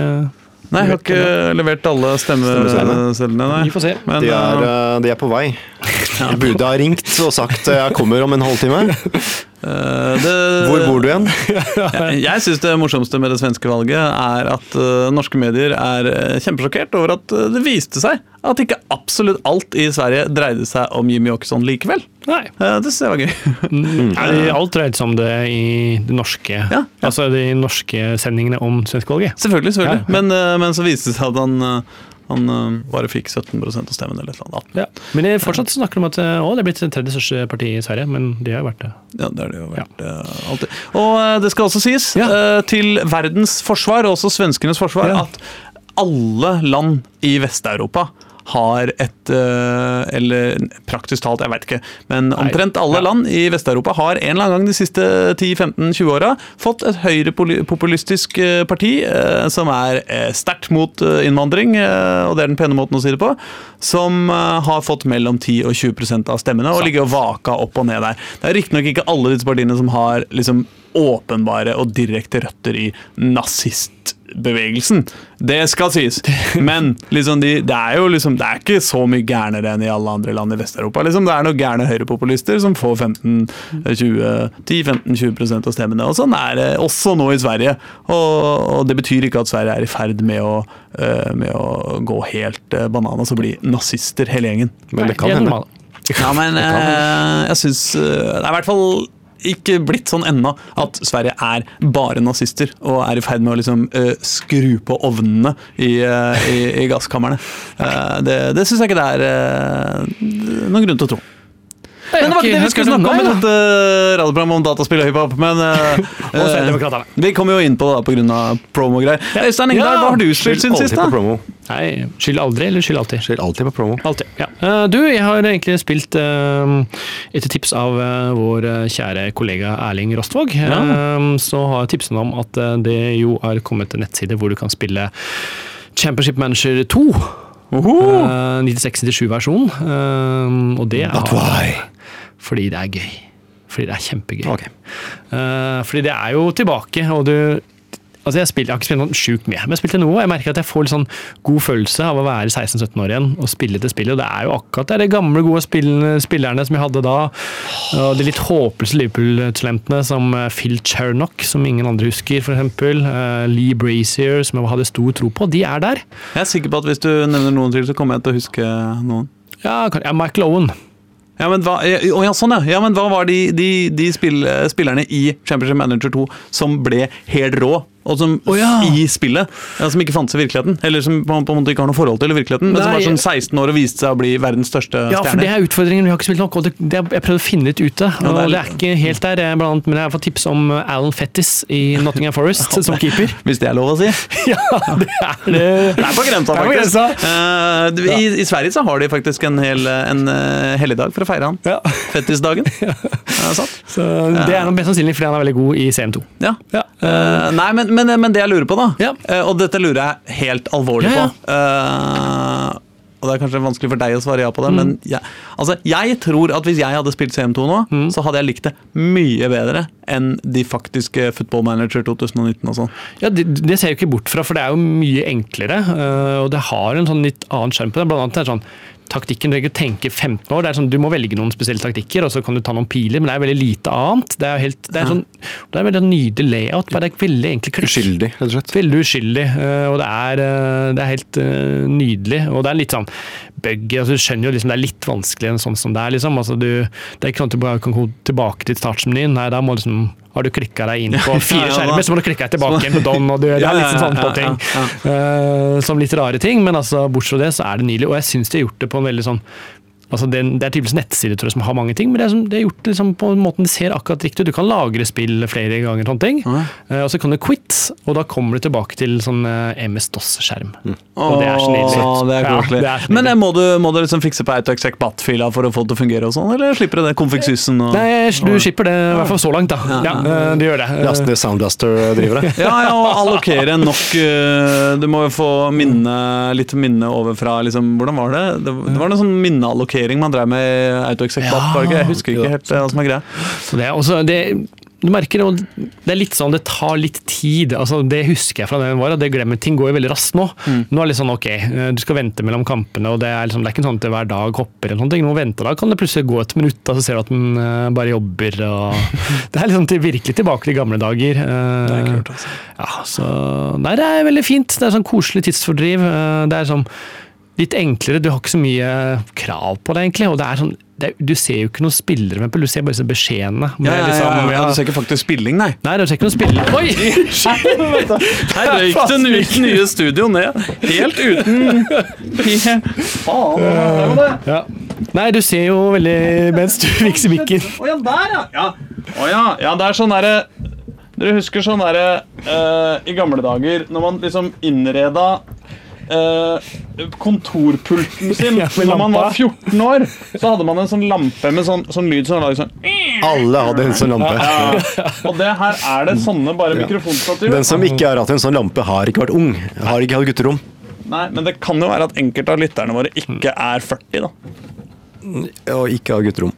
Nei, jeg har ikke levert alle stemmecellene, nei. Vi får se. Men, De er, eh, eh, de er på vei. Jeg har ha ringt og sagt eh, jeg kommer om en halvtime. eh, det, Hvor bor du igjen? Jeg, jeg syns det morsomste med det svenske valget er at uh, norske medier er eh, kjempesjokkert over at uh, det viste seg at ikke absolutt alt i Sverige dreide seg om Jimmy Åkesson likevel. Nei. Det syns jeg var gøy. Nei, Alt dreide seg om det i de norske Ja, ja. Altså de norske sendingene om svenskvalget. Selvfølgelig, selvfølgelig. Ja, ja. Men, men så viste det seg at han, han eh, bare fikk 17% av stemmen eller et eller annet. Ja. Men jeg fortsatt snakker om at eh, å, det er blitt tredje største parti i Sverige, men det har jo vært det. Ja, det har det jo vært eh, alltid. Og eh, det skal også sies, Ja. eh, til verdens forsvar, og også svenskenes forsvar, Ja. at alle land i Vest-Europa har et eh, Eller praktisk talt, jeg veit ikke, men omtrent alle land i Vest-Europa har en eller annen gang de siste 10-15-20 åra fått et høyrepopulistisk eh, parti eh, som er sterkt mot innvandring, og det er den pene måten å si det på, som har fått mellom 10 og 20% av stemmene og ligger og vaka opp og ned der. Det er riktignok ikke alle disse partiene som har liksom åpenbare og direkte røtter i nazistbevegelsen. Det skal sies. Men liksom de, det er jo liksom, det er ikke så mye gærnere enn i alle andre land i Vest-Europa. Liksom. Det er noen gærne høyrepopulister som får 10-15-20% av stemmene. Og sånn er det også nå i Sverige. Og, og det betyr ikke at Sverige er i ferd med å, eh, med å gå helt eh, bananas og bli nazister, hele gjengen. Men det kan hende. normalt. Ja, men eh, jeg syns Det er i hvert fall ikke blitt sånn ennå at Sverige er bare nazister og er i ferd med å liksom uh, skru på ovnene i, uh, i, i gasskamrene. Uh, det det syns jeg ikke det er noen grunn til å tro. Men det var ikke det vi skulle snakke om i dette radioprogrammet om dataspill og hiphop. Men uh, vi kom jo inn på det pga. promo-greier. Øystein Engdahl, Ja. hva har du spilt siden Alltid sist? på da? promo. Nei, skyld aldri, eller skyld alltid? Skyld alltid på promo. Altid, ja. Eh, Du, jeg har egentlig spilt eh, etter tips av eh, vår eh, kjære kollega Erling Rostvåg. eh, Så har jeg tipset om at eh, det jo er kommet en nettside hvor du kan spille Championship Manager 2. Uh, 96-97-versjon. Uh, og det er But why? Fordi det er gøy. Fordi det er kjempegøy. Okay. Uh, fordi det er jo tilbake, og du Altså jeg, spiller, jeg har ikke spilt noe sjukt mye, men jeg spilte noe. Jeg merker at jeg får litt sånn god følelse av å være 16-17 år igjen og spille til spillet. Og det er jo akkurat det, er de gamle, gode spillerne som jeg hadde da. Og de litt håpløse Liverpool-talentene som eh, Phil Chernock, som ingen andre husker, f.eks. Uh, Lee Brazier, som jeg hadde stor tro på. De er der. Jeg er sikker på at hvis du nevner noen til, så kommer jeg til å huske noen. Ja Michael Owen. Ja, men hva, ja, ja, sånn, ja. ja. Men hva var de, de, de spill, spillerne i Championship Manager 2 som ble helt rå? Og som oh, ja. i spillet, ja, som ikke fantes i virkeligheten. Eller som på, på en måte ikke har noe forhold til i virkeligheten. Men som var sånn 16 år og viste seg å bli verdens største Ja, for det er utfordringen. Vi har ikke spilt nok. og det, det, Jeg prøvde å finne litt ute, og det er det er ikke helt der. Jeg, blant annet, men jeg har fått tips om Alan Fettis i Nottingham Forest som keeper. Hvis det er lov å si. Ja, det er det. Det er på grensa, Det er på faktisk. grensa. Eh, i, I Sverige så har de faktisk en hel en, uh, helligdag for å feire han. Ja. Fettisdagen. Ja, sant? Så det er noe mest sannsynlig fordi han er veldig god i CM2. Ja. Ja. Eh, nei, men, men, men det jeg lurer på, da, Ja. eh, og dette lurer jeg helt alvorlig Ja, på uh, Og det er kanskje vanskelig for deg å svare ja på det, Mm. men jeg, altså, jeg tror at hvis jeg hadde spilt CM2 nå, Mm. så hadde jeg likt det mye bedre enn de faktiske Football Manager 2019 og sånn. Ja, det, det ser jeg jo ikke bort fra, for det er jo mye enklere. Og det har en sånn litt annen skjerm på det. Blant annet det sånn Taktikken, du trenger ikke tenke 15 år. det er sånn, Du må velge noen spesielle taktikker, og så kan du ta noen piler, men det er veldig lite annet. Det er, helt, det er, sånn, det er veldig nydelig layout, bare det er veldig enkle klikk. Uskyldig, rett og slett. Veldig uskyldig, øh, og det er, øh, det er helt øh, nydelig. Og det er litt sånn buggy. Altså, du skjønner jo liksom det er litt vanskelig enn sånn som det er. liksom. Altså, du, det er ikke sånn at du bare kan gå tilbake til startmenyen. Nei, da må liksom har du klikka deg inn på fire skjermer, så må du klikke deg tilbake igjen på Don. og du, Det er litt sånn på ting. Eh, som litt rare ting, men altså, bortsett fra det så er det nydelig. Og jeg syns de har gjort det på en veldig sånn Altså det, det er tydeligvis nettsider tror jeg, som har mange ting, men det er, som, det er gjort liksom på en måte det ser akkurat riktig ut. Du kan lagre spill flere ganger, sånne ting. Mm. Uh, og så kan du quit, og da kommer du tilbake til sånn uh, MS-DOS-skjerm. Og det er så nydelig. Åh, det er Ja, koselig. Men eh, må du, må du liksom fikse på AutoExec BAT-fila for å få det til å fungere og sånn, eller slipper du det? Config-sysen og Nei, du slipper det, i hvert fall så langt, da. Ja, eh, du gjør det. Eh, Last ned Soundblaster-drivere. Ja, ja, og allokere nok eh, Du må jo få minne, litt minne over fra liksom, Hvordan var det? Det, det var noe sånn minneallokering man drev med AutoExec ikke? Jeg husker ikke helt eh, hva som er greia. Det, også, det, du merker jo, det er litt sånn, det tar litt tid. altså Det husker jeg fra den var, og det glemmer ting går jo veldig raskt nå. Nå er det litt sånn ok, eh, du skal vente mellom kampene, og det er, liksom, det er ikke sånn at det hver dag hopper eller noen ting. Nå venter da kan det plutselig gå et minutt, og så ser du at den eh, bare jobber. og Det er liksom til, virkelig tilbake til gamle dager. Det er kult, altså. Ja, så, nei, det er veldig fint. Det er sånn koselig tidsfordriv. Det er sånn litt enklere, du har ikke så mye krav på det egentlig, og det er sånn det du ser jo ikke noen spillere, med, du ser bare disse beskjedene. Ja, ja, ja, liksom, ja, ja. Du ser ikke faktisk spilling, nei. Nei, du ser ikke noen spilling. Oi! Her røyk det uten nye studio ned. Helt uten Faen? Ja. Nei, du ser jo veldig mens du vikser mikken. Å ja, der, ja. ja. Å ja. ja, det er sånn derre Dere husker sånn derre uh, I gamle dager, når man liksom innreda eh, kontorpulten sin Ja, Når man var 14 år, så hadde man en sånn lampe med sånn, sånn lyd som laget sånn Alle hadde en sånn lampe. ja. Og det her er det sånne bare mikrofonstativ. Den som ikke har hatt en sånn lampe, har ikke vært ung. Har ikke hatt gutterom. Nei, Men det kan jo være at enkelte av lytterne våre ikke er 40, da. Og ikke har gutterom.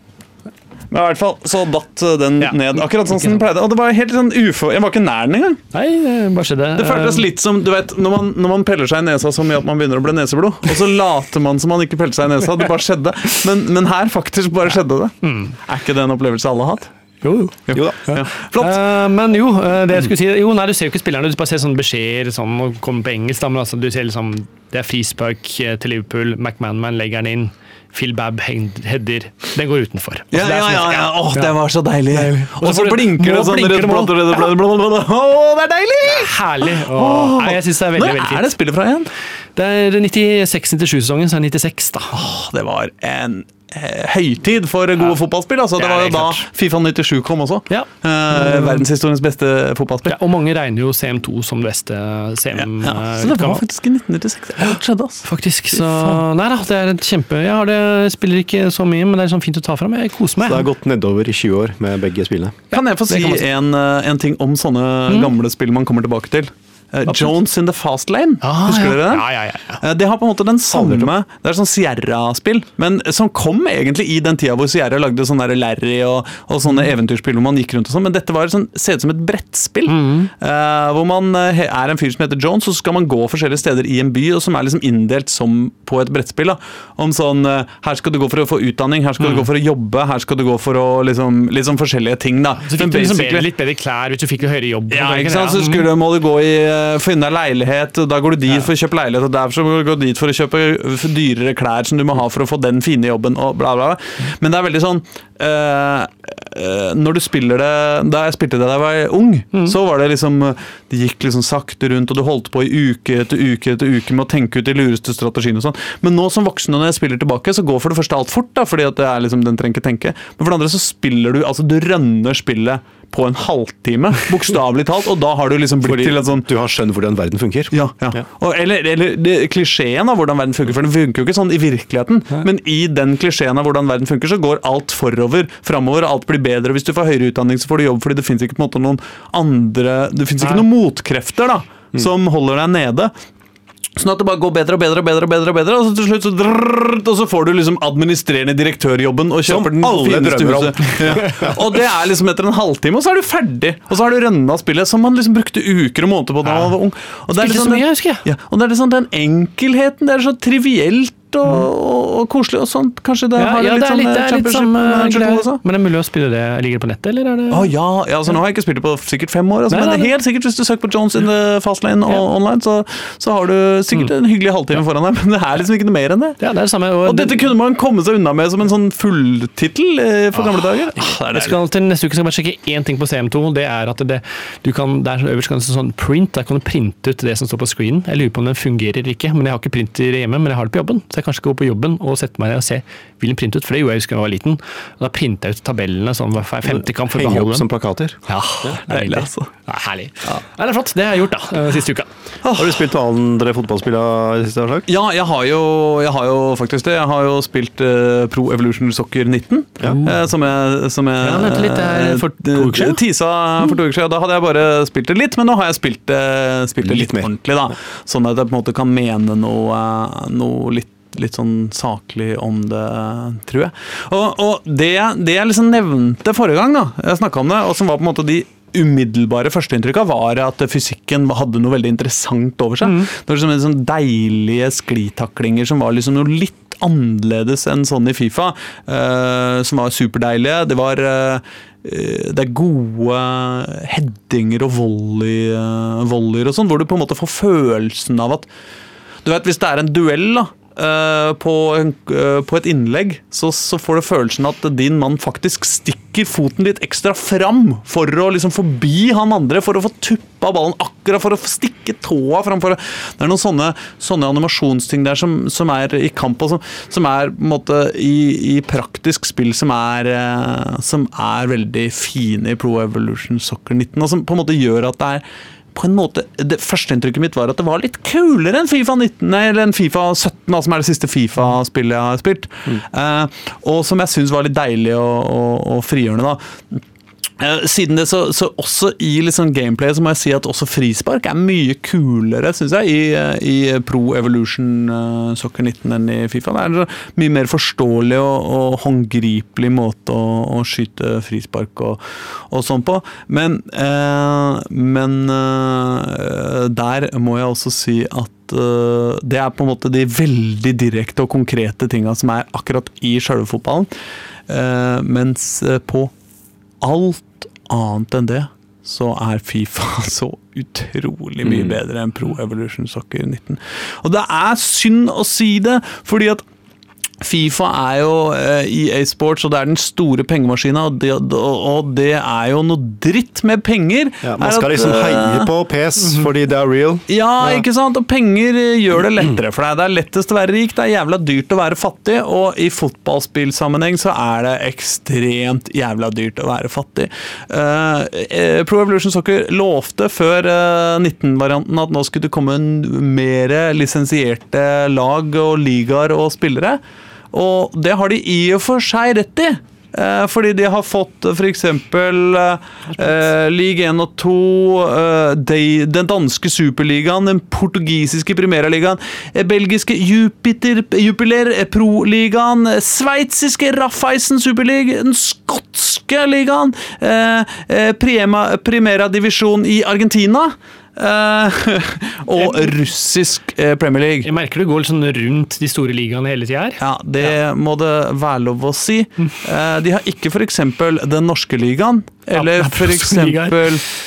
Men i hvert fall så datt den Ja. ned akkurat sånn som den pleide. Og det var helt sånn ufo... Jeg var ikke nær den engang. Nei, det bare skjedde. Det føltes litt som du vet, når man, når man peller seg i nesa så mye at man begynner å bli neseblod, og så later man som man ikke peller seg i nesa. Det bare skjedde. Men, men her faktisk bare skjedde det. Er ikke det en opplevelse alle har hatt? Jo, jo. Jo da. Ja. Flott. Uh, men jo, eh, det jeg skulle si Jo, nei, du ser jo ikke spillerne, du bare ser sånne beskjeder sånn, og kommer på engelsk, da, men altså, du ser liksom Det er frispark eh, til Liverpool, McManaman legger den inn. Phil Babb header. Den går utenfor. Altså, Ja, ja, sånn- ja, ja. Åh, det var så deilig. Og Og så blinker det sånn blinker blått, blått, blått, blått. Åh, det er deilig! Herlig! Åh, nei, jeg synes det er veldig, Når veldig er det spillet fra igjen? Det er 96-97-sesongen, så er det 96, da. Åh, det var en høytid for gode fotballspill. Altså, det, Det var jo da. Fifa 97 kom også. Ja. Eh, verdenshistoriens beste fotballspill. Ja, og mange regner jo CM2 som beste Ja, CM. ja. eh, Så det var faktisk i 1996. Det skjedde, altså. Faktisk, så Nei da, det er et kjempe Jeg har det, spiller ikke så mye, men det er sånn fint å ta fram. Jeg koser Så det har gått nedover i 20 år med begge spillene. Kan jeg få si kan si. en, eh, en ting om sånne gamle spill man kommer tilbake til? Eh, Jones in the Fast Lane. Ah, Husker ja. dere det? Ja, ja, ja. Eh, Det har på en måte den samme Det er sånn Sierra-spill, men som kom egentlig i den tida hvor Sierra lagde sånn Larry og, og sånne Mm. eventyrspill hvor man gikk rundt og sånn, men dette var sånn, ser ut som et brettspill. Mm. Uh, hvor man eh, er en fyr som heter Jones, og så skal man gå forskjellige steder i en by, og som er liksom inndelt som på et brettspill. da Om sånn uh, Her skal du gå for å få utdanning, her skal Mm. du gå for å jobbe, her skal du gå for å liksom sånn forskjellige ting, da. Så Men fikk du liksom bedre, litt bedre klær hvis du fikk høyere jobb. ja, ikke sant? Så skulle, må du gå i eh, finne deg leilighet, og da går du dit for å kjøpe leilighet, og derfor så må du dit for å kjøpe dyrere klær som du må ha for å få den fine jobben, og bla, bla. bla. Men det er veldig sånn uh, Når du spiller det Da jeg spilte det da jeg var ung, så var det liksom Det gikk liksom sakte rundt, og du holdt på i uke etter uke etter uke med å tenke ut de lureste strategiene og sånn. Men nå som voksen, og når jeg spiller tilbake, så går for det første alt fort, da, fordi at det er liksom, den trenger ikke tenke. Men for det andre så spiller du Altså, du rønner spillet på en halvtime, bokstavelig talt, og da har du liksom blitt Fordi til en sånn du har skjønt hvordan verden funker. ja, ja. Ja. Og, eller eller det, klisjeen av hvordan verden funker, for den funker jo ikke sånn i virkeligheten. Men i den klisjeen av hvordan verden funker, så går alt forover, framover, alt blir bedre. Hvis du får høyere utdanning, så får du jobb, fordi det fins ikke på en måte noen andre Det fins ikke noen motkrefter da, som holder deg nede. Sånn at det bare går bedre og bedre og bedre, og bedre, og bedre, og så til slutt så drrrr, og så får du liksom administrerende direktørjobben og kjøper den fineste huset. Ja. Og det er liksom etter en halvtime, og så er du ferdig. Og så har du rønna spillet som man liksom brukte uker og måneder på da man var ung. Og det er liksom den- og det er den enkelheten, det er så trivielt og, og, og koselig og sånt. Kanskje det Ja, har ja, litt det sånn litt, det er litt championship samme også. Men det er mulig å spille det Ligger det på nettet, eller er det Å ja, ja altså, nå har jeg ikke spilt det på sikkert fem år, altså, Nei, men nei, nei. helt sikkert hvis du søker på Jones in the Fastlane og Ja. Mm. online, så, så har du sikkert en hyggelig halvtime foran deg, men det er liksom ikke noe mer enn det. Ja, det er det samme. Og dette kunne man komme seg unna med som en sånn fulltittel eh, for gamle dager. Ah, det er Jeg skal til neste uke skal jeg bare sjekke én ting på CM2. Det er at det, du kan, der øverst kan du sånn print. Der kan du printe ut det som står på screenen. Jeg lurer på om den fungerer ikke. men Jeg har ikke printer hjemme, men jeg har det på jobben. Så jeg kanskje gå på jobben og sette meg ned og se vil den printe ut. For det gjorde jeg husker jeg var liten. Og da printa jeg ut tabellene sånn hver femte kamp. for å Henge beholde opp dem. som plakater. Ja, er deilig. altså. Ja, herlig. Ja, det er flott. Det har jeg gjort da, eh, siste uka. Har du spilt noe andre fotballspill i siste årslag? Ja, jeg har, jo, jeg har jo faktisk det. Jeg har jo spilt uh, Pro Evolution Soccer 19. uh, som jeg, som jeg Ja, litt, det er for to uker siden. eh, Tisa for to uker siden. Da hadde jeg bare spilt det litt, men nå har jeg spilt det, spilt det litt, Litt mer. ordentlig. da Sånn at jeg på en måte kan mene noe, eh, noe litt litt sånn saklig om det, tror jeg. Og, og det, det jeg liksom nevnte forrige gang, da, jeg snakka om det, og som var på en måte de umiddelbare førsteinntrykka var at fysikken hadde noe veldig interessant over seg. Det var liksom en sånn deilige sklitaklinger som var liksom noe litt annerledes enn sånn i Fifa. uh, som var superdeilige. Det var eh, eh, det er gode headinger og volley, uh, volleyer og sånn, hvor du på en måte får følelsen av at Du vet, hvis det er en duell, da. Eh, På, en, eh, på et innlegg, så, så får du følelsen at din mann faktisk stikker foten litt ekstra fram for å liksom forbi han andre, for å få tuppa ballen akkurat, for å stikke tåa framfor det er noen sånne, sånne animasjonsting der som, som er i kamp, og som, som er måte i, i praktisk spill som er, eh, som er veldig fine i Pro Evolution Soccer 19, og som på en måte gjør at det er på en måte, det Førsteinntrykket mitt var at det var litt kulere enn Fifa 19, eller enn Fifa 17, da, som er det siste Fifa-spillet jeg har spilt. Eh, og som jeg syns var litt deilig og, og, og frigjørende. da. Eh, Siden det så, så også i liksom gameplay så må jeg si at også frispark er mye kulere, syns jeg, i, eh, i Pro Evolution eh, Soccer 19 enn i Fifa. Det er en mye mer forståelig og, og håndgripelig måte å, å skyte frispark og, og sånn på. Men, eh, men eh, der må jeg også si at det er på en måte de veldig direkte og konkrete tinga som er akkurat i sjølve fotballen. Mens på alt annet enn det, så er Fifa så utrolig mye bedre enn Pro Evolution Soccer 19. Og det er synd å si det, fordi at Fifa er jo eh, EA Sports, og det er den store pengemaskina, og det, og det er jo noe dritt med penger. Ja, man skal at, liksom eh, heie på PS fordi det er real. ja, ikke sant? Og penger eh, gjør det lettere for deg. Det er lettest å være rik, det er jævla dyrt å være fattig, og i fotballspillsammenheng så er det ekstremt jævla dyrt å være fattig. Eh, Pro Evolution Soccer lovte før uh, 19-varianten at nå skulle det komme en mer lisensierte lag og ligaer og spillere. Og det har de i og for seg rett i. Eh, fordi de har fått uh, f.eks. Eh, league 1 og 2, eh, de, den danske superligaen, den portugisiske primeraligaen, eh, belgiske Jupiter, Jupiler pro-ligaen, sveitsiske Raffaisen superliga, den skotske ligaen, eh, Primera divisjon i Argentina. Eh, og russisk eh, Premier League. Jeg merker du går litt sånn rundt de store ligaene hele tida her. Ja, det må det være lov å si. Eh, de har ikke f.eks. den norske ligaen, eller er f.eks.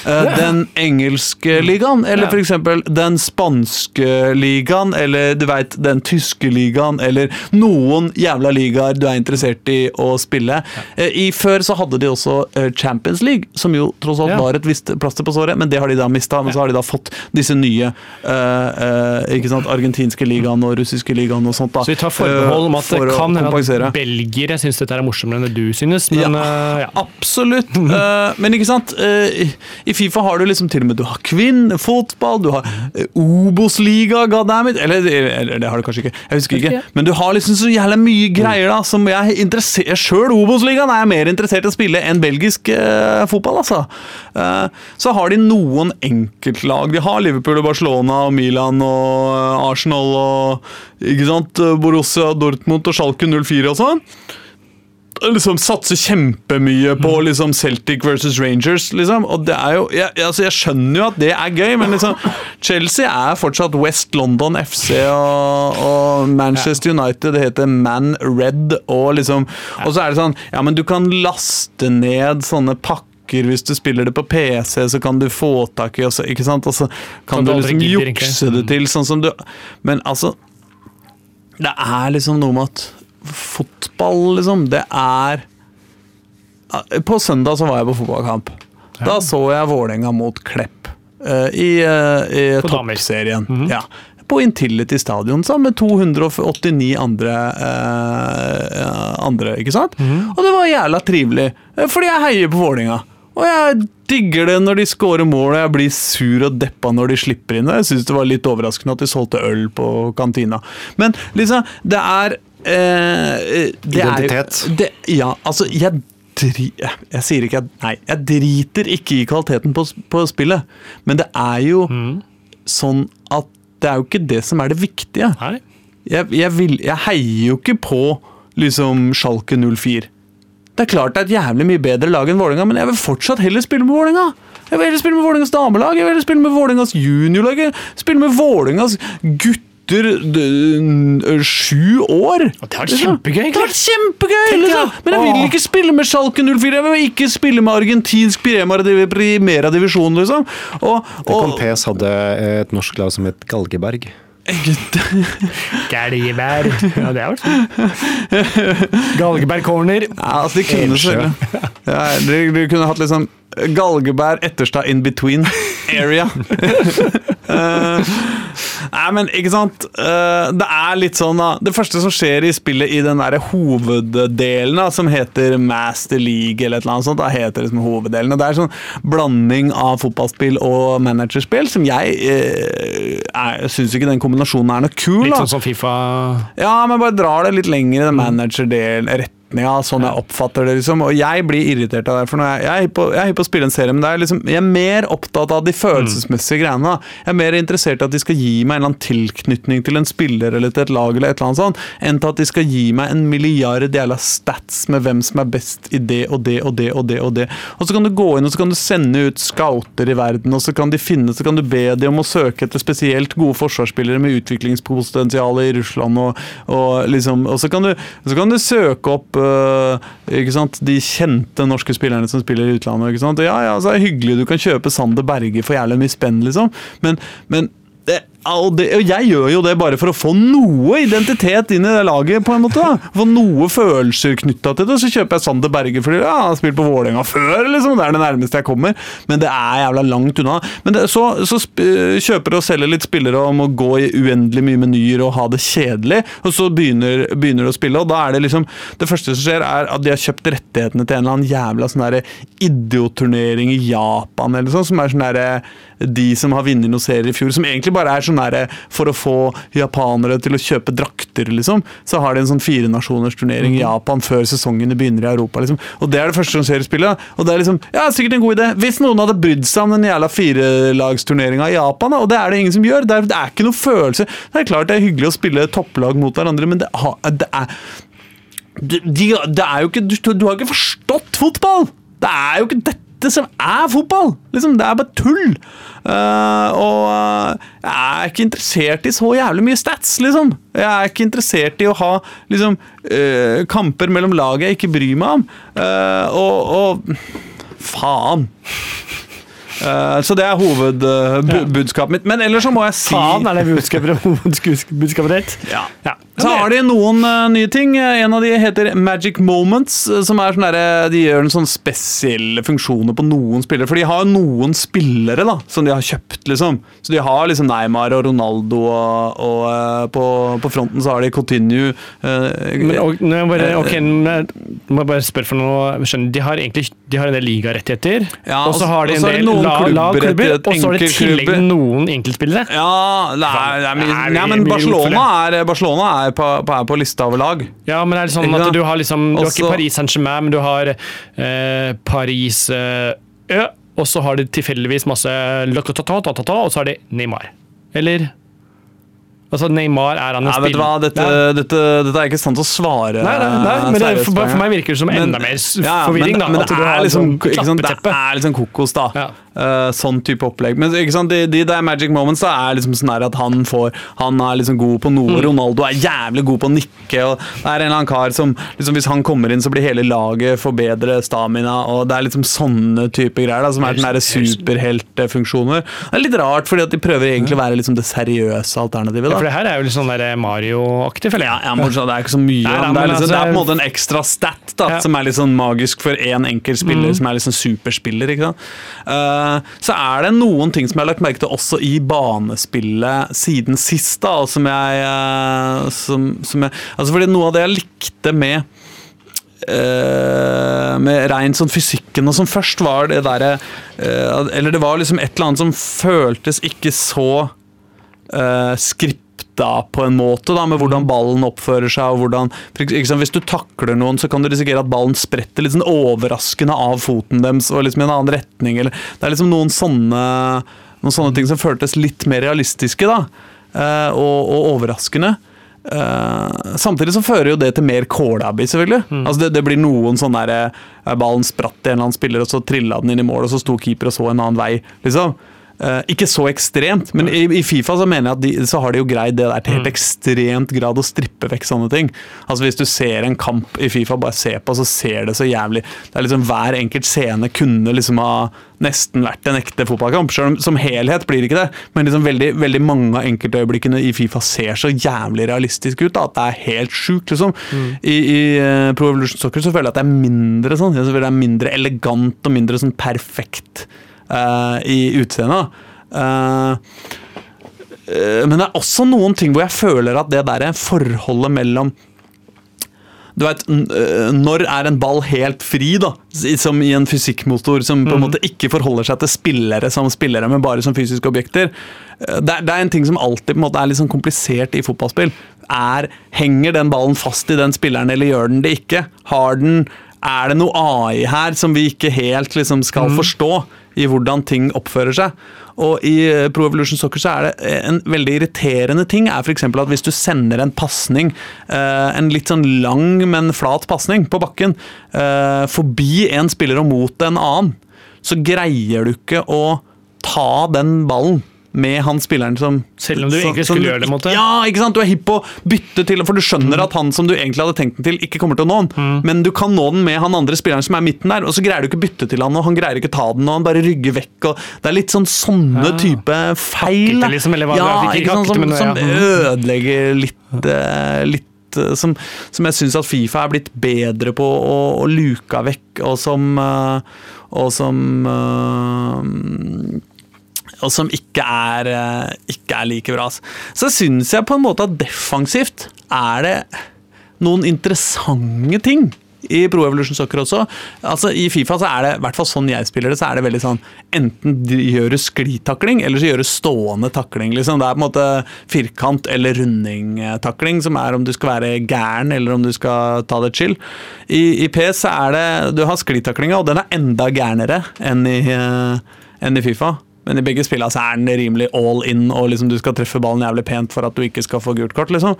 Uh, den engelske ligaen, eller Ja. f.eks. den spanske ligaen, eller du veit, den tyske ligaen, eller noen jævla ligaer du er interessert i å spille. Eh, I Før så hadde de også eh, Champions League, som jo tross alt Ja. var et visst plaster på såret, men det har de da mista. Men så har de da fått disse nye eh, eh, ikke sant, argentinske ligaen og russiske ligaen og sånt. da. Så vi tar forbehold om at Eh, for det kan hende at belgiere syns dette er morsommere enn det du synes, men eh, ja. Absolutt. Eh, men ikke sant, eh, i- Fifa har du liksom til og med Du har kvinnefotball, du har uh, Obos-liga, goddammit Eller, eller det har du kanskje ikke, jeg husker ikke. Men du har liksom så jævla mye greier da som jeg interesserer Sjøl Obos-ligaen er jeg mer interessert i å spille enn belgisk eh, fotball, altså. Eh, så har de noen enkeltlag. De har Liverpool og Barcelona og Milan og eh, Arsenal og ikke sant, Borussia Dortmund og Schalke 04 og sånn liksom satser kjempemye på liksom Celtic versus Rangers, liksom. Og det er jo jeg, altså jeg skjønner jo at det er gøy, men liksom Chelsea er fortsatt West London FC og, og Manchester United. Det heter Man Red og liksom Og så er det sånn Ja, men du kan laste ned sånne pakker hvis du spiller det på PC, så kan du få tak i også, ikke sant? Og så kan kan du du liksom jukse det til sånn som du Men altså Det er liksom noe med at fotball, liksom, det er På søndag så var jeg på fotballkamp. Da så jeg Vålerenga mot Klepp uh, i, uh, i På Mm -hmm. ja. På Intility Stadion sammen med 289 andre, uh, andre ikke sant? Og det var jævla trivelig, eh, fordi jeg heier på Vålerenga. Og jeg digger det når de scorer mål, og jeg blir sur og deppa når de slipper inn. Og jeg syns det var litt overraskende at de solgte øl på kantina. Men liksom, det er eh, er Identitet. det, ja, altså, jeg Jeg sier ikke at Nei, jeg driter ikke i kvaliteten på, på spillet, men det er jo sånn at det er jo ikke det som er det viktige. Jeg, jeg, vil, jeg heier jo ikke på liksom Schalke 04. Det er klart det er et jævlig mye bedre lag enn Vålerenga, men jeg vil fortsatt heller spille med Vålerenga. Jeg vil heller spille med Vålerengas damelag, jeg vil heller spille med Vålerengas juniorlag, spille med Vålerengas gutter sju år. Det har vært kjempegøy, Det har vært kjempegøy! Liksom. Men jeg vil ikke spille med Schalke 04, jeg vil ikke spille med argentinsk Primera Primera divisjon, liksom. Og, og, Contes hadde et norsk lag som het Galgeberg. Galgeberg. Ja, det har vært fint. Galgeberg corner. Ja, altså de kunne Elsjø. ja, de, de kunne hatt liksom Galgebær, Etterstad in between area. Eh, nei, men ikke sant Eh, Det er litt sånn Det første som skjer i spillet i den der hoveddelen da, som heter Master League eller et eller annet sånt, da heter liksom hoveddelen. Og det er sånn blanding av fotballspill og managerspill som jeg eh, syns ikke den kombinasjonen er noe kul. Litt sånn som Fifa. Ja, men bare drar det litt lenger i den managerdelen, retninga, sånn jeg oppfatter det, liksom. Og jeg blir irritert av det, for når jeg, jeg, er hypp på, på å spille en serie, men er liksom, jeg er mer opptatt av de følelsesmessige greiene. da. Jeg er mer interessert i at de skal gi meg en eller annen tilknytning til en spiller eller til et lag, eller et eller annet sånt, enn til at de skal gi meg en milliard jævla stats med hvem som er best i det og det og det og det. Og det. Og så kan du gå inn og så kan du sende ut scouter i verden, og så kan de finne, så kan du be dem om å søke etter spesielt gode forsvarsspillere med utviklingspotensial i Russland, og, og liksom Og så kan du, så kan du søke opp ikke sant, de kjente norske spillerne som spiller i utlandet. Ikke sant? Ja, ja, så er det hyggelig du kan kjøpe Sander Berge for jævlig mye spenn, liksom, men, men det, og, det, og jeg gjør jo det bare for å få noe identitet inn i det laget. på en måte da. Få noe følelser knytta til det. Så kjøper jeg Sander Berge fordi ja, han har spilt på Vålerenga før. liksom, Det er det nærmeste jeg kommer. Men det er jævla langt unna. Men det, så, så sp kjøper og selger litt spillere om å gå i uendelig mye menyer og ha det kjedelig. Og så begynner, begynner å spille, og da er det liksom Det første som skjer, er at de har kjøpt rettighetene til en eller annen jævla sånn derre idioturnering i Japan eller sånn, som er sånn derre de som har vunnet noen serier i fjor, som egentlig bare er sånn sånn derre For å få japanere til å kjøpe drakter, liksom, så har de en sånn firenasjonersturnering i Japan før sesongene begynner i Europa. liksom. Og det er det første som skjer i spillet. Og det er liksom, ja, sikkert en god idé. Hvis noen hadde brydd seg om den jævla firelagsturneringa i Japan, da, og det er det ingen som gjør, det er, det er ikke noe følelse. Det er klart det er hyggelig å spille topplag mot hverandre, men det, har- det er de, de, det er jo ikke, du, du har ikke forstått fotball! Det er jo ikke dette som er fotball! Liksom, det er bare tull! Uh, og eh, jeg er ikke interessert i så jævlig mye stats, liksom. Jeg er ikke interessert i å ha liksom, uh, kamper mellom lag jeg ikke bryr meg om. Uh, og, og faen. Så det er hovedbudskapet mitt. Men ellers så må jeg si Faen, er det budskapet, budskapet ditt? ja. Ja. Så har de noen uh, nye ting. En av de heter Magic Moments. eh, som er sånn der, De gjør en sånn spesielle funksjoner på noen spillere. For de har jo noen spillere da, som de har kjøpt, liksom. Så de har liksom Neymar og Ronaldo, og, og uh, på, på fronten så har de Coutinho. Uh, Men, og, nå må jeg bare, okay, nå må jeg bare spørre for noe. Skjønner, de har egentlig de har en del ligarettigheter, Ja, og så har de en del noen klubber. lagklubber, og så har de i tillegg noen enkeltspillere. ja, det er, det er Det er ja, men Barcelona er, Barcelona er, på, på, er på lista over lag. Ja, men er det sånn Ikke at du har liksom Du har ikke Paris Saint-Germain, men du har eh, Paris eh, Ø, og så har de tilfeldigvis masse og så har de Neymar. Eller Altså, Neymar er han jo spiller. vet du hva, dette, dette, dette er ikke sant å svare Nei, nei, nei, men det, for, for meg virker det som Men- enda mer Ja, ja, forvirring. men, da, Men at det er liksom, sånn sant, det er liksom kokos, da. Ja. Uh, sånn type opplegg. Men de, de der Magic Moments da, er liksom sånn at han får Han er liksom god på noe. Mm. Ronaldo er jævlig god på å nikke. Og det er en eller annen kar som liksom, Hvis han kommer inn, så blir hele laget får bedre stamina. Og Det er liksom sånne type greier da, som er den derre superheltfunksjoner. Det er litt rart, fordi at de prøver egentlig å være liksom det seriøse alternativet. da For det her er jo litt sånn Mario-aktig, føler ja, jeg. ja, bortsett, det er ikke så mye. Nei, da, det, er liksom, altså, det er på en altså- måte en ekstra stat da, Ja. som er litt sånn magisk for én enkelt spiller, Mm. som er liksom superspiller. ikke sant? Uh, så er det noen ting som jeg har lagt merke til også i banespillet siden sist, da, og som jeg, uh, som, som jeg Altså fordi noe av det jeg likte med Uh, med rein sånn fysikken og som først var det derre uh, Eller det var liksom et eller annet som føltes ikke så uh, skripta på en måte, da, med hvordan ballen oppfører seg. og hvordan, for Hvis du takler noen, så kan du risikere at ballen spretter litt sånn overraskende av foten deres og liksom i en annen retning. Eller, det er liksom noen sånne, noen sånne ting som føltes litt mer realistiske da, eh, og, og overraskende. Uh, samtidig så fører jo det til mer kålabby, selvfølgelig. Altså det, det blir noen sånn der eh, Ballen spratt i en eller annen spiller, og så trilla den inn i mål, og så sto keeper og så en annen vei. liksom. Eh, ikke så ekstremt, men i, i Fifa så mener jeg at de, så har de jo greid det der til helt ekstremt grad å strippe vekk sånne ting. Altså Hvis du ser en kamp i Fifa, bare se på, så ser det så jævlig Det er liksom Hver enkelt scene kunne liksom ha nesten vært en ekte fotballkamp. Selv om som helhet blir det ikke det, men liksom veldig, veldig mange av enkeltøyeblikkene i Fifa ser så jævlig realistisk ut da, at det er helt sjukt. liksom. I, i uh, Pro Evolution Soccer så føler jeg at det er mindre sånn. Jeg føler det er mindre elegant og mindre sånn perfekt eh, i utseendet. Eh, eh, men det er også noen ting hvor jeg føler at det der forholdet mellom du vet, øh, Når er en ball helt fri, da? Som i en fysikkmotor som på en måte ikke forholder seg til spillere som spillere, men bare som fysiske objekter. Eh, Det er, det er en ting som alltid på en måte er litt sånn komplisert i fotballspill. Er, henger den ballen fast i den spilleren, eller gjør den det ikke? Har den, er det noe AI her som vi ikke helt liksom skal forstå i hvordan ting oppfører seg? Og i eh, Pro Evolution Soccer så er det eh, en veldig irriterende ting er eksempel at hvis du sender en pasning, eh, en litt sånn lang, men flat pasning på bakken, forbi en spiller og mot en annen, så greier du ikke å ta den ballen med han spilleren som Selv om du egentlig skulle gjøre det, mot det? Ja, ikke sant? Du er hipp på å bytte til, for du skjønner at han som du egentlig hadde tenkt den til, ikke kommer til å nå den. Men du kan nå den med han andre spilleren som er midten der, og så greier du ikke bytte til han, og han greier ikke ta den, og han bare rygger vekk. Og det er litt sånn sånne Ja. type feil. Hakkete liksom, eller hva? Ja, Ikke ikke sant? som, Som, ja. som ødelegger litt, uh, litt eh, som, som jeg syns at Fifa er blitt bedre på å, å luke vekk, og som uh, Og som eh, og som ikke er, eh, ikke er like bra. Så syns jeg på en måte at defensivt er det noen interessante ting i Pro Evolution Soccer også. Altså I Fifa så er det, i hvert fall sånn jeg spiller det, så er det veldig sånn Enten gjør du sklitakling, eller så gjør du stående takling. liksom. Det er på en måte firkant eller runding-takling, som er om du skal være gæren eller om du skal ta det chill. I, i PS så er det Du har sklitaklinga, og den er enda gærnere enn i, eh, enn i Fifa. Men i begge spillene så er den rimelig all in, og liksom du skal treffe ballen jævlig pent for at du ikke skal få gult kort. liksom.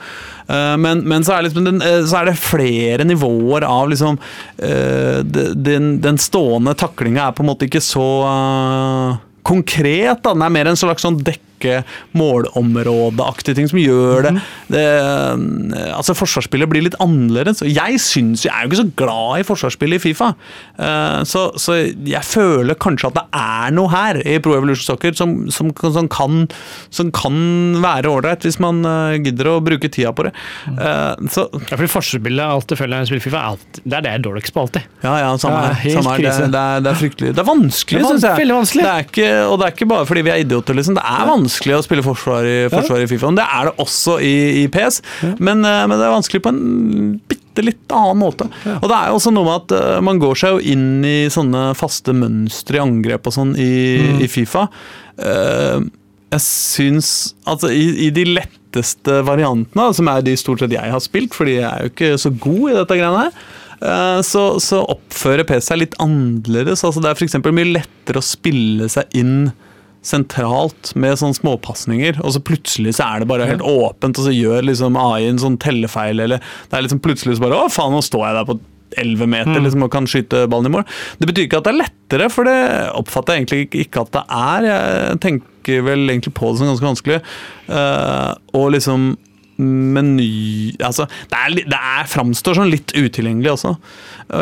Eh, men, men så, er liksom den, eh, så, er det flere nivåer av liksom eh, Den, den stående taklinga er på en måte ikke så konkret. da, Den er mer en slags sånn dekk dekke målområdeaktige ting som gjør det, det Altså, forsvarsspillet blir litt annerledes. Jeg syns Jeg er jo ikke så glad i forsvarsspillet i Fifa, eh, så, så, jeg føler kanskje at det er noe her i Pro Evolution Soccer som, som, som kan, som kan være ålreit, hvis man eh, gidder å bruke tida på det. Eh, så, ja, fordi Forsvarsspillet alltid føler jeg spiller FIFA, det er det jeg er dårligst på alltid. Ja, ja, samme her. Det, det, det, er, fryktelig. Det er vanskelig, syns jeg. Vanskelig. Det er ikke, og det er ikke bare fordi vi er idioter, liksom. Det er vanskelig vanskelig å spille forsvar i, forsvar i Fifa. Det er det også i, i PS, men, eh, men, det er vanskelig på en bitte litt annen måte. Og det er jo også noe med at uh, man går seg jo inn i sånne faste mønstre i angrep og sånn i, mm. i Fifa. Uh, jeg syns Altså, i, i de letteste variantene, som er de stort sett jeg har spilt, fordi jeg er jo ikke så god i dette greiene her, så, så, oppfører PC seg litt annerledes. Altså det er f.eks. mye lettere å spille seg inn sentralt med sånne småpasninger, og så plutselig så er det bare helt åpent, og så gjør liksom AI en sånn tellefeil, eller det er liksom plutselig så bare Å, faen, nå står jeg der på 11 meter mm. liksom, og kan skyte ballen i mål. Det betyr ikke at det er lettere, for det oppfatter jeg egentlig ikke at det er. Jeg tenker vel egentlig på det som ganske vanskelig. Uh, og liksom meny altså, Det, er, det er, framstår som litt utilgjengelig også.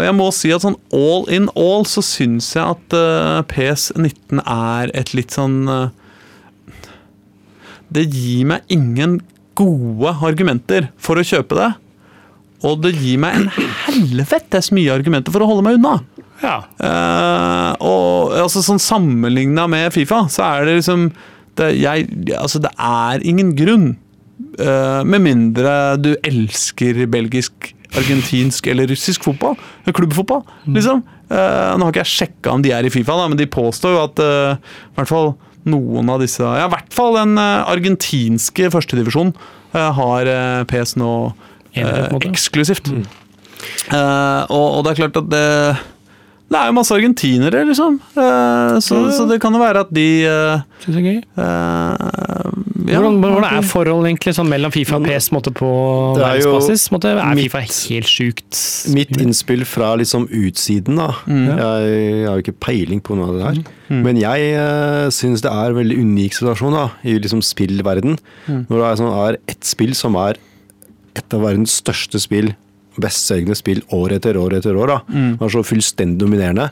Jeg må si at sånn all in all så syns jeg at uh, PS19 er et litt sånn uh, Det gir meg ingen gode argumenter for å kjøpe det. Og det gir meg en helvetes mye argumenter for å holde meg unna. Ja. Uh, og altså sånn Sammenligna med Fifa, så er det liksom det, jeg, altså, det er ingen grunn med mindre du elsker belgisk, argentinsk eller russisk fotball. Klubbfotball, mm. liksom. Uh, nå har ikke jeg sjekka om de er i Fifa, da, men de påstår jo at i hvert fall noen av disse Ja, i hvert fall den argentinske førstedivisjonen har PS nå eksklusivt. Mm. Og, det er klart at det det er jo masse argentinere, liksom. Uh, så, ja. så, det kan jo være at de uh, Syns det er gøy. Uh, ja, hvordan, hvordan, er forholdet egentlig sånn mellom Fifa og PS måte, på verdensbasis? Er, mitt, Fifa helt sjukt? Mitt innspill fra liksom utsiden, da. Mm. Jeg, jeg, har jo ikke peiling på noe av det der. Mm. Men jeg uh, syns det er en veldig unik situasjon da, i liksom spillverden. Mm. Når det er, sånn, er ett spill som er et av verdens største spill bestselgende spill år etter år etter år. da. Mm. Det er så fullstendig dominerende.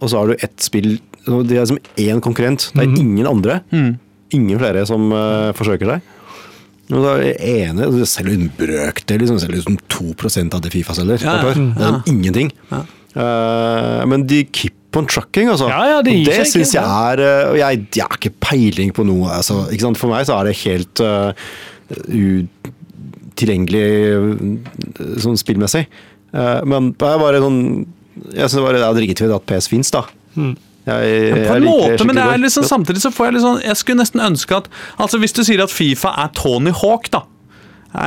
Og så har du ett spill Det er som én konkurrent. Det er mm. ingen andre. Mm. Ingen flere som uh, forsøker seg. Og da er ene, det selger en brøkdel, liksom, selger liksom 2 av det Fifa selger. Ja, ja. Det er ingenting. Ja. Uh, men de keep on trucking, altså. Ja, ja, det det syns jeg er uh, Og jeg, jeg, har ikke peiling på noe. Altså, For meg så er det helt uh, tilgjengelig eh, sånn spillmessig. Eh, men det er bare sånn Jeg syns det er dritfett at PS fins, da. Mm. Jeg, jeg, på en måte, men det er liksom, samtidig så får jeg litt sånn Jeg skulle nesten ønske at altså Hvis du sier at Fifa er Tony Hawk, da.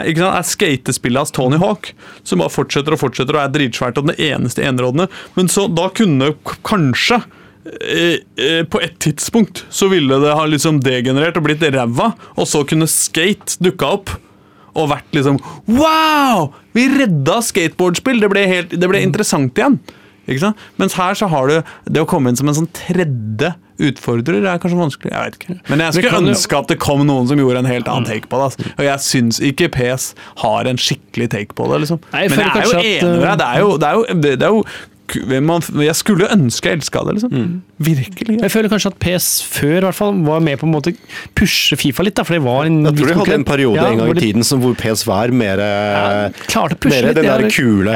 Ikke sant? Er skatespillet hans Tony Hawk, som bare fortsetter og fortsetter og er dritsvært og den eneste enerådende. Men så da kunne kanskje eh, eh, på et tidspunkt så ville det ha liksom degenerert og blitt ræva, og så kunne skate dukka opp og vært liksom Wow! Vi redda skateboardspill! Det ble, helt, det ble interessant igjen. Mens her så har du det å komme inn som en sånn tredje utfordrer er kanskje vanskelig. Jeg vet ikke. Men jeg skulle ønske at det kom noen som gjorde en helt annen take på det. Altså. Og jeg syns ikke PS har en skikkelig take på det. Liksom. Men jeg er jo enig med deg. Det er jo, det er jo, det er jo man, jeg skulle ønske jeg elska det, liksom. Mm. Virkelig. Ja. Jeg føler kanskje at PS før i hvert fall var med på en måte pushe Fifa litt, da, for det var en Jeg tror de hadde en periode ja, en gang i tiden som hvor PS var mer, ja, mer den der kule,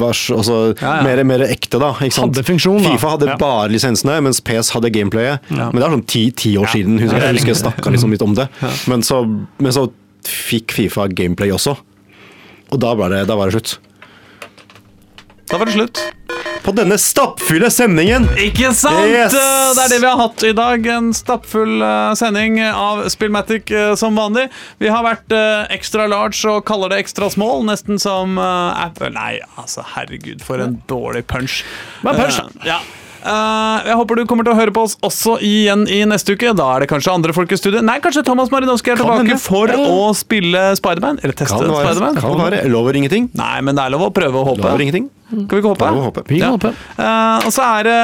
vars, også, mer, mer, ekte, da. Ikke sant? Hadde funksjon, da. Fifa hadde bare lisensene, mens PS hadde gameplayet. Men det er sånn ti, ti år siden, husker jeg, jeg husker jeg snakka liksom litt om det. Men så, men så fikk Fifa gameplay også. Og da, det, da var det slutt. Da var det slutt. På denne stappfulle sendingen! Ikke sant? Yes! Eh, Det er det vi har hatt i dag. En stappfull eh, sending av Spillmatic eh, som vanlig. Vi har vært ekstra large og kaller det ekstra small, nesten som eh, Apple. Nei, altså, herregud, for en dårlig punch. Er punch, Uh, ja. Uh, jeg håper du kommer til å høre på oss også igjen i neste uke. Da er det kanskje andre folk i studio. Nei, kanskje Thomas Marinowski er tilbake hende. for å spille Spiderman. Eller teste. Spiderman. Kan være. Lover ingenting. Nei, men det er lov å prøve å håpe. Lover ingenting. Kan vi ikke håpe? Vi håpe. Vi Ja. håpe. Uh, og så er det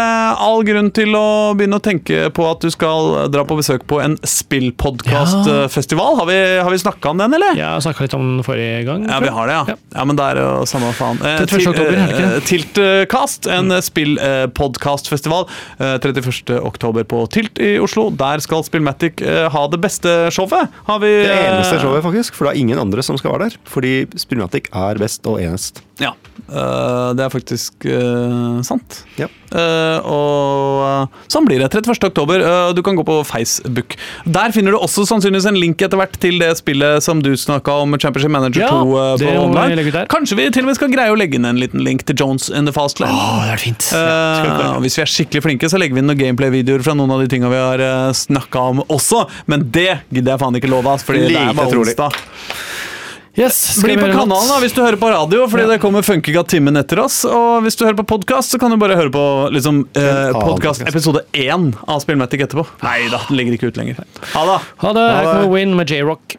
all grunn til å begynne å tenke på at du skal dra på besøk på en spillpodkastfestival. Har vi, har vi snakka om den, eller? Jeg har snakka litt om den forrige gang. Ja, vi har det, ja. Ja. Ja, Men det er jo samme faen. Uh, 31. til- oktober, det ikke det? eh, Tiltcast, en mm. spillpodkastfestival. Eh, 31. oktober på Tilt i Oslo. Der skal Spillmatic eh, ha det beste showet. Har vi Det eh, eneste showet, faktisk. For det er ingen andre som skal være der. Fordi Spillmatic er best og enest. Ja. eh, det er faktisk uh, sant. Ja. Uh, og eh, sånn blir det. 31. oktober. eh, du kan gå på Facebook. Der finner du også sannsynligvis en link etter hvert til det spillet som du snakka om, Championship Manager Ja, 2 eh, på online. Kanskje vi til og med skal greie å legge inn en liten link til Jones in the Fast Lane. Oh, det er fint. Ja, hvis vi er skikkelig flinke, så legger vi inn noen gameplay-videoer fra noen av de tinga vi har uh, snakka om også. Men det gidder jeg faen ikke love, For det er bare onsdag. Yes, skal Bli vi på kanalen da, hvis du hører på radio, fordi det kommer funkinga timen etter oss. Og hvis du hører på podkast, så kan du bare høre på liksom, eh, podkast podcast. episode én av Spillmatic etterpå. Nei da, den ligger ikke ut lenger. Ha det. Ha det. Her Ha det. kommer Win med J-Rock.